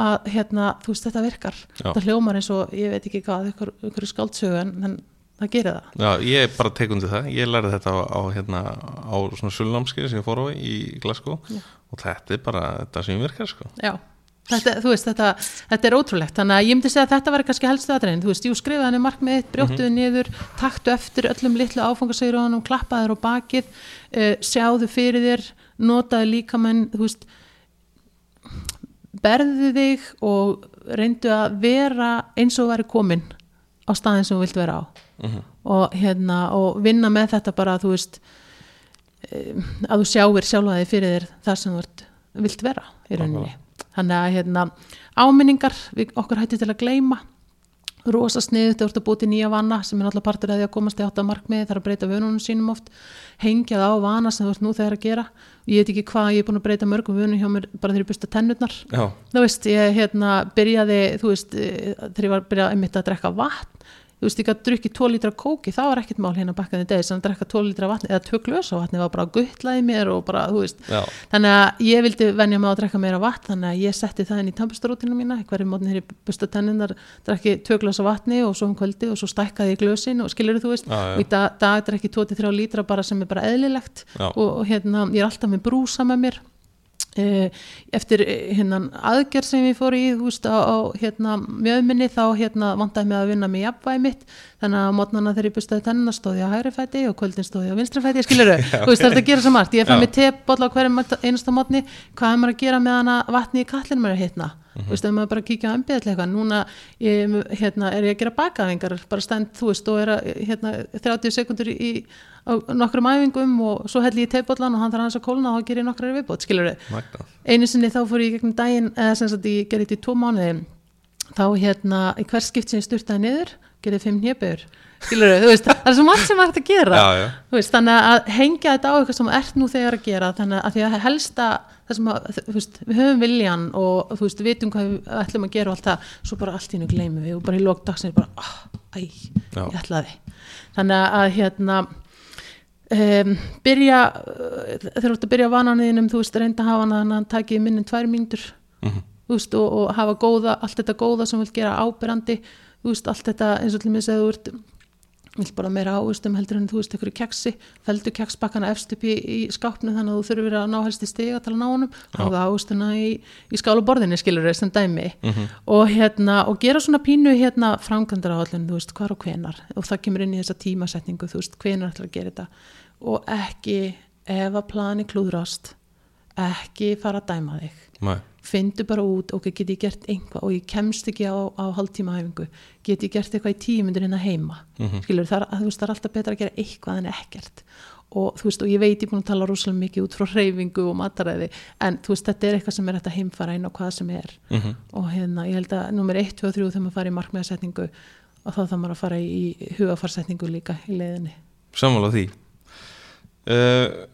að hérna, þú veist þetta virkar. Já. þetta hljómar eins og ég veit ekki hvað ykkur, ykkur skáldsögu en, það gerir það. Já, ég bara tekundi það. Ég lærði þetta á, á, hérna, á svona sulnámskið sem ég fór á í Glasgow og þetta er bara þetta sem virkar sko. Já, þetta, þú veist, þetta, þetta er ótrúlegt. Þannig að ég myndi segja að þetta var kannski helstu aðrein þú veist, jú skrifaði henni markmið, brjóttuði niður taktu eftir öllum litlu áfangasegir á hann klappaði þér á bakið uh, sjáðu fyrir þér, notaði líkamenn þú veist berðu þig og reyndu að vera eins og væri komin á staðin sem þú vilt vera á. Og hérna og vinna með þetta bara þú veist um, að þú sjáir sjálfa þig fyrir þér þar sem þú vilt vera í rauninni þannig að hérna áminningar við okkur hætti til að gleyma. Rosa sniðut, þú ert að búið til nýja vana sem er náttúrulega partur að því að komast í átta markmiði þarf að breyta vönunum sínum oft hengjað á vana sem þú ert nú þegar að gera. Ég veit ekki hvað, ég er búin að breyta mörgum vönum hjá mér bara þegar ég busta tennurnar. Já, þú veist, ég hérna byrjaði þú veist, eh, þegar ég var byrjað einmitt að drekka vatn þú veist, ég gæti drukkið 2 lítra kóki, það var ekkert mál hérna bakkaði degi, sem að drekka 2 lítra vatni eða 2 glösa vatni var bara guttlaði mér og bara, þú veist, já, þannig að ég vildi venja mig að drekka meira vatn þannig að ég setti það inn í tampustarútinu mína. Hverju mótni þegar ég busta tennunar drekki 2 glösa vatni og svo um kvöldi og svo stækkaði ég glösin og skilur þú veist. Já, og í dag, dag drekki 2-3 lítra bara sem er bara eðlilegt og, og hérna, ég er alltaf með brúsa með mér eftir eh, hérna aðgerð sem ég fór í veist á, á hérna mjöðminni þá hérna vantaði mig að vinna með jafnvægi mitt. Þannig að mótnana þegar ég bustaði tennina stóð ég á hægri fæti og kvöldin stóð ég á vinstri fæti skilur þau, þú veist það er að gera svo margt. Ég fæ mig tebolla á hverjum einasta mótni hvað er maður að gera með hana vatni í kallinu mér að hitna þú veist ef maður bara kíkja á embið eitthvað núna ég, hérna, er ég að gera bakaðingar bara stend þú veist og er að hérna, 30 sekundur í á nokkrum æfingum og svo held ég í teibollan og hann þarf hans að kólna og þá ger ég nokkrar viðbót skilur þau einu sinni þá fór ég gegnum daginn eða sem sagt ég gerði þetta í tvo mánuði. Þá hérna í hver skipt sem ég sturtaði niður gerði fimm hnjöpur skilur þú veist, það er svo margt sem er hægt að gera. Já, já, veist, þannig að hengja þetta á eitthvað sem ert nú þegar að gera þannig að því að helsta það að, veist, við höfum viljan og þú veist, við vitum hvað við ætlum að gera og allt það, svo bara allt í hennu gleymum við og bara í lók dagsins bara, ah, æ, ég ætlaði. Þannig að hérna um, byrja þegar þú ert að byrja vananiðinum þú veist, reynda að hafa hann að hann taki minnin tvær mínútur Mhm. þú veist, og, og hafa góða, allt þetta góða sem þú vilt gera ábyrrandi veist, allt þetta eins og til mig segðu þú ert vilt bara meira ávistum heldur en þú veist ykkur keksi, feldu keksbakkana efst upp í, í skápnu þannig að þú þurfir að ná helst í stiga að ná honum, hafa ávistuna í, í skáluborðinni skilur þau sem dæmi. Og hérna, og gera svona pínu hérna framkvæmdara áallin, þú veist, hvar og hvenar og það kemur inn í þessa tímasetningu þú veist, hvenar ætlar að gera þetta. Og ekki, ef að plani klúðrast ekki fara að dæma þig. Nei. Fyndu bara út, ok, get ég gert einhvað og ég kemst ekki á, á hálftíma hæfingu get ég gert eitthvað í tíu myndir hérna heima Mhm. skilur, það, þú veist, það er alltaf betra að gera eitthvað en ekkert. Og þú veist, og ég veit ég er búin að tala rosalega mikið út frá reyfingu og mataræði en þú veist, þetta er eitthvað sem er hægt að heimfara inn á hvað sem er. Mhm. og hérna, ég held að nummer 1, 2 og 3 þegar maður fara í markmiðasetningu og þá þarf maður að fara í, hugafarsetningu líka í leiðinni. Sammála því. Uh,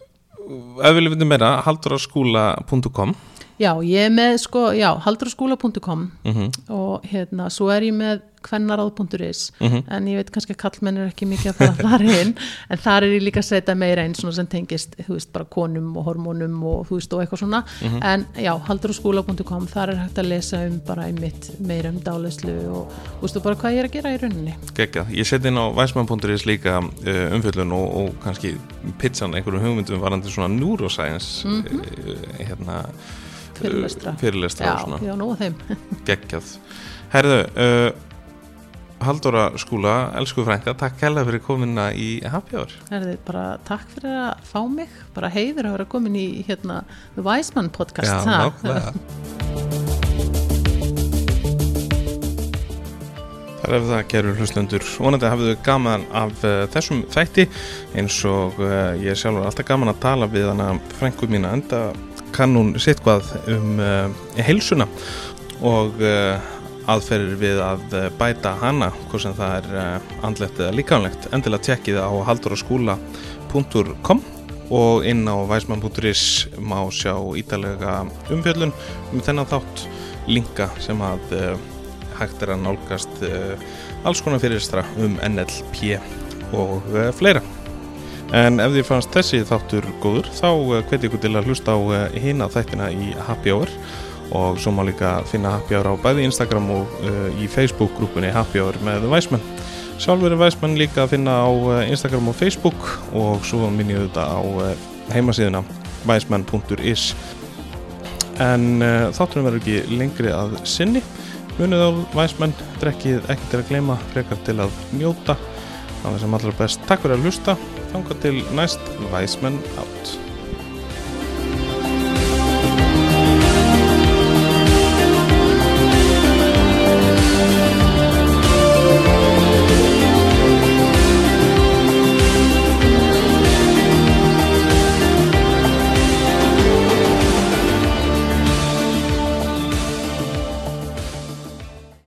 Ef við viljum meira halduraskúla.com Já, ég er með sko, já, haldurskúla.com mm og hérna, svo er ég með kvennaráð.is Mhm. en ég veit kannski að kallmenn er ekki mikið að fara þar inn en þar er ég líka að setja meira einn svona sem tengist, þú veist, bara konum og hormónum og þú veist, og eitthvað svona. Mhm. en já, haldurskúla.com þar er hægt að lesa um bara einmitt meira um dálislu og þú veist, og bara hvað ég er að gera í rauninni. Gekka, ég seti inn á væsmann.is líka uh, umfjöllun og, og kannski pizzan einhverjum hugmyndum varandi svona neuroscience mm hérna Fyrirlestra. uh, fyrirlestra Já, já, nú að þeim. Geggjað. Herðu, uh, Haldóra skúla, elsku frænka takk hella fyrir komina í Happy Hour. Herði, bara takk fyrir að fá mig. Bara heiður að vera komin í hérna The Wiseman podcast. Já, ha? nákvæmlega. Það er það gerur hlustundur vonandi hafið þau gaman af uh, þessum þætti eins og uh, ég er sjálfur alltaf gaman að tala við hana frængu mína enda kann hún sitt hvað um uh, heilsuna og aðferir við að bæta hana hvort sem það er andlegt eða líkanlegt endilega tjekkið á halduraskúla.com og inn á væsmann.is má sjá ítalega umfjöllun um þennan þátt linka sem að hægt er að nálgast alls konar fyrirstra um NLP og fleira. En ef því fannst þessi þáttur góður þá uh, hveti ykkur til að hlusta á hina þættina í Happy Hour og svo má líka finna Happy Hour á bæði Instagram og í Facebook-grúpunni Happy Hour með Væsmenn. Sjálfur er Væsmenn líka að finna á Instagram og Facebook og svo minn ég þetta á heimasíðuna væsmenn.is en þáttunum verður ekki lengri að sinni Munið á væsmenn, drekkið ekki til að gleyma, frekar til að njóta. Það er sem allra best. Takk fyrir að hlusta. Þanga til næst væsmenn átt.